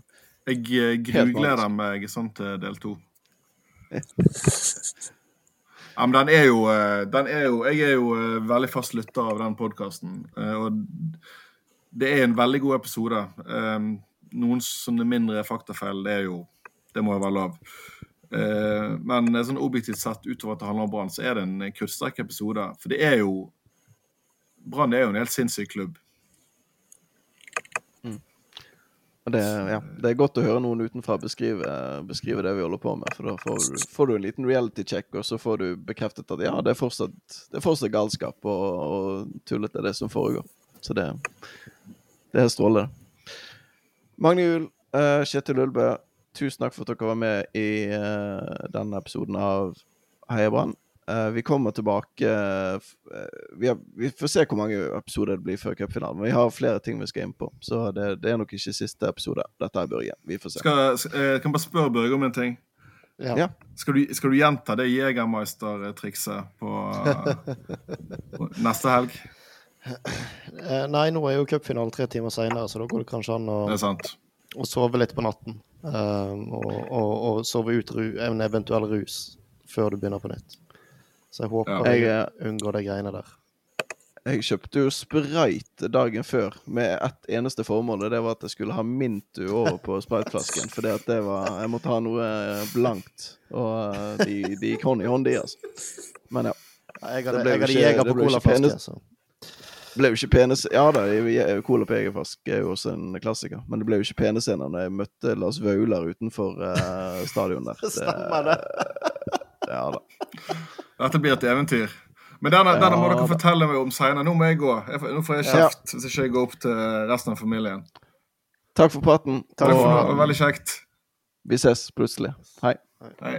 Jeg eh, grugleder meg sånn til del to. Ja, men den er jo, eh, den er jo Jeg er jo eh, veldig fast lytter av den podkasten. Og det er en veldig god episode. Eh, Noen sånne mindre faktafeil, det er jo Det må jo være lov. Eh, Men sånn objektivt sett, utover at det handler om Brann, så er det en kruttsterk episode. For det er jo Brann er jo en helt sinnssyk klubb. Og det, ja, det er godt å høre noen utenfra beskrive, beskrive det vi holder på med. For da får du, får du en liten reality check, og så får du bekreftet at ja, det er fortsatt, det er fortsatt galskap og, og tullete, det som foregår. Så det, det er strålende. Magne Juel, uh, Kjetil Ulbø, tusen takk for at dere var med i uh, denne episoden av Heia Brann. Eh, vi kommer tilbake uh, vi, har, vi får se hvor mange episoder det blir før cupfinalen. Men vi har flere ting vi skal inn på, så det, det er nok ikke siste episode. Dette er Børge. Vi får se. Skal, uh, kan jeg bare spørre Børge om en ting? Ja. Ja. Skal du, skal du gjenta det Jegermeister-trikset på, på neste helg? Nei, nå er jo cupfinalen tre timer seinere, så da går det kanskje an å, Det er sant. å sove litt på natten. Um, og, og, og sove ut ru, en eventuell rus før du begynner på nytt. Så jeg håper Ja. Jeg, eh, unngår de greiene der. jeg kjøpte jo sprite dagen før med ett eneste formål, og det var at jeg skulle ha Mintu over på spriteflasken. For det var Jeg måtte ha noe eh, blankt. Og eh, de, de gikk hånd i hånd, de, altså. Men ja. Jeg hadde, jeg hadde ikke- jeger på colaflaske, penis- så ble jo ikke pene Ja da, Cola på Egerflask er jo også en klassiker. Men det ble jo ikke pene scener når jeg møtte Lars Vaular utenfor uh, stadion der. Stemmer det. Ja da. Dette blir et eventyr. Men denne, denne må dere fortelle meg om seinere. Nå må jeg gå. Jeg nå får jeg kjeft hvis ikke jeg går opp til resten av familien. Takk for praten. Takk for og var Veldig kjekt. vi ses plutselig. Hei. Hei.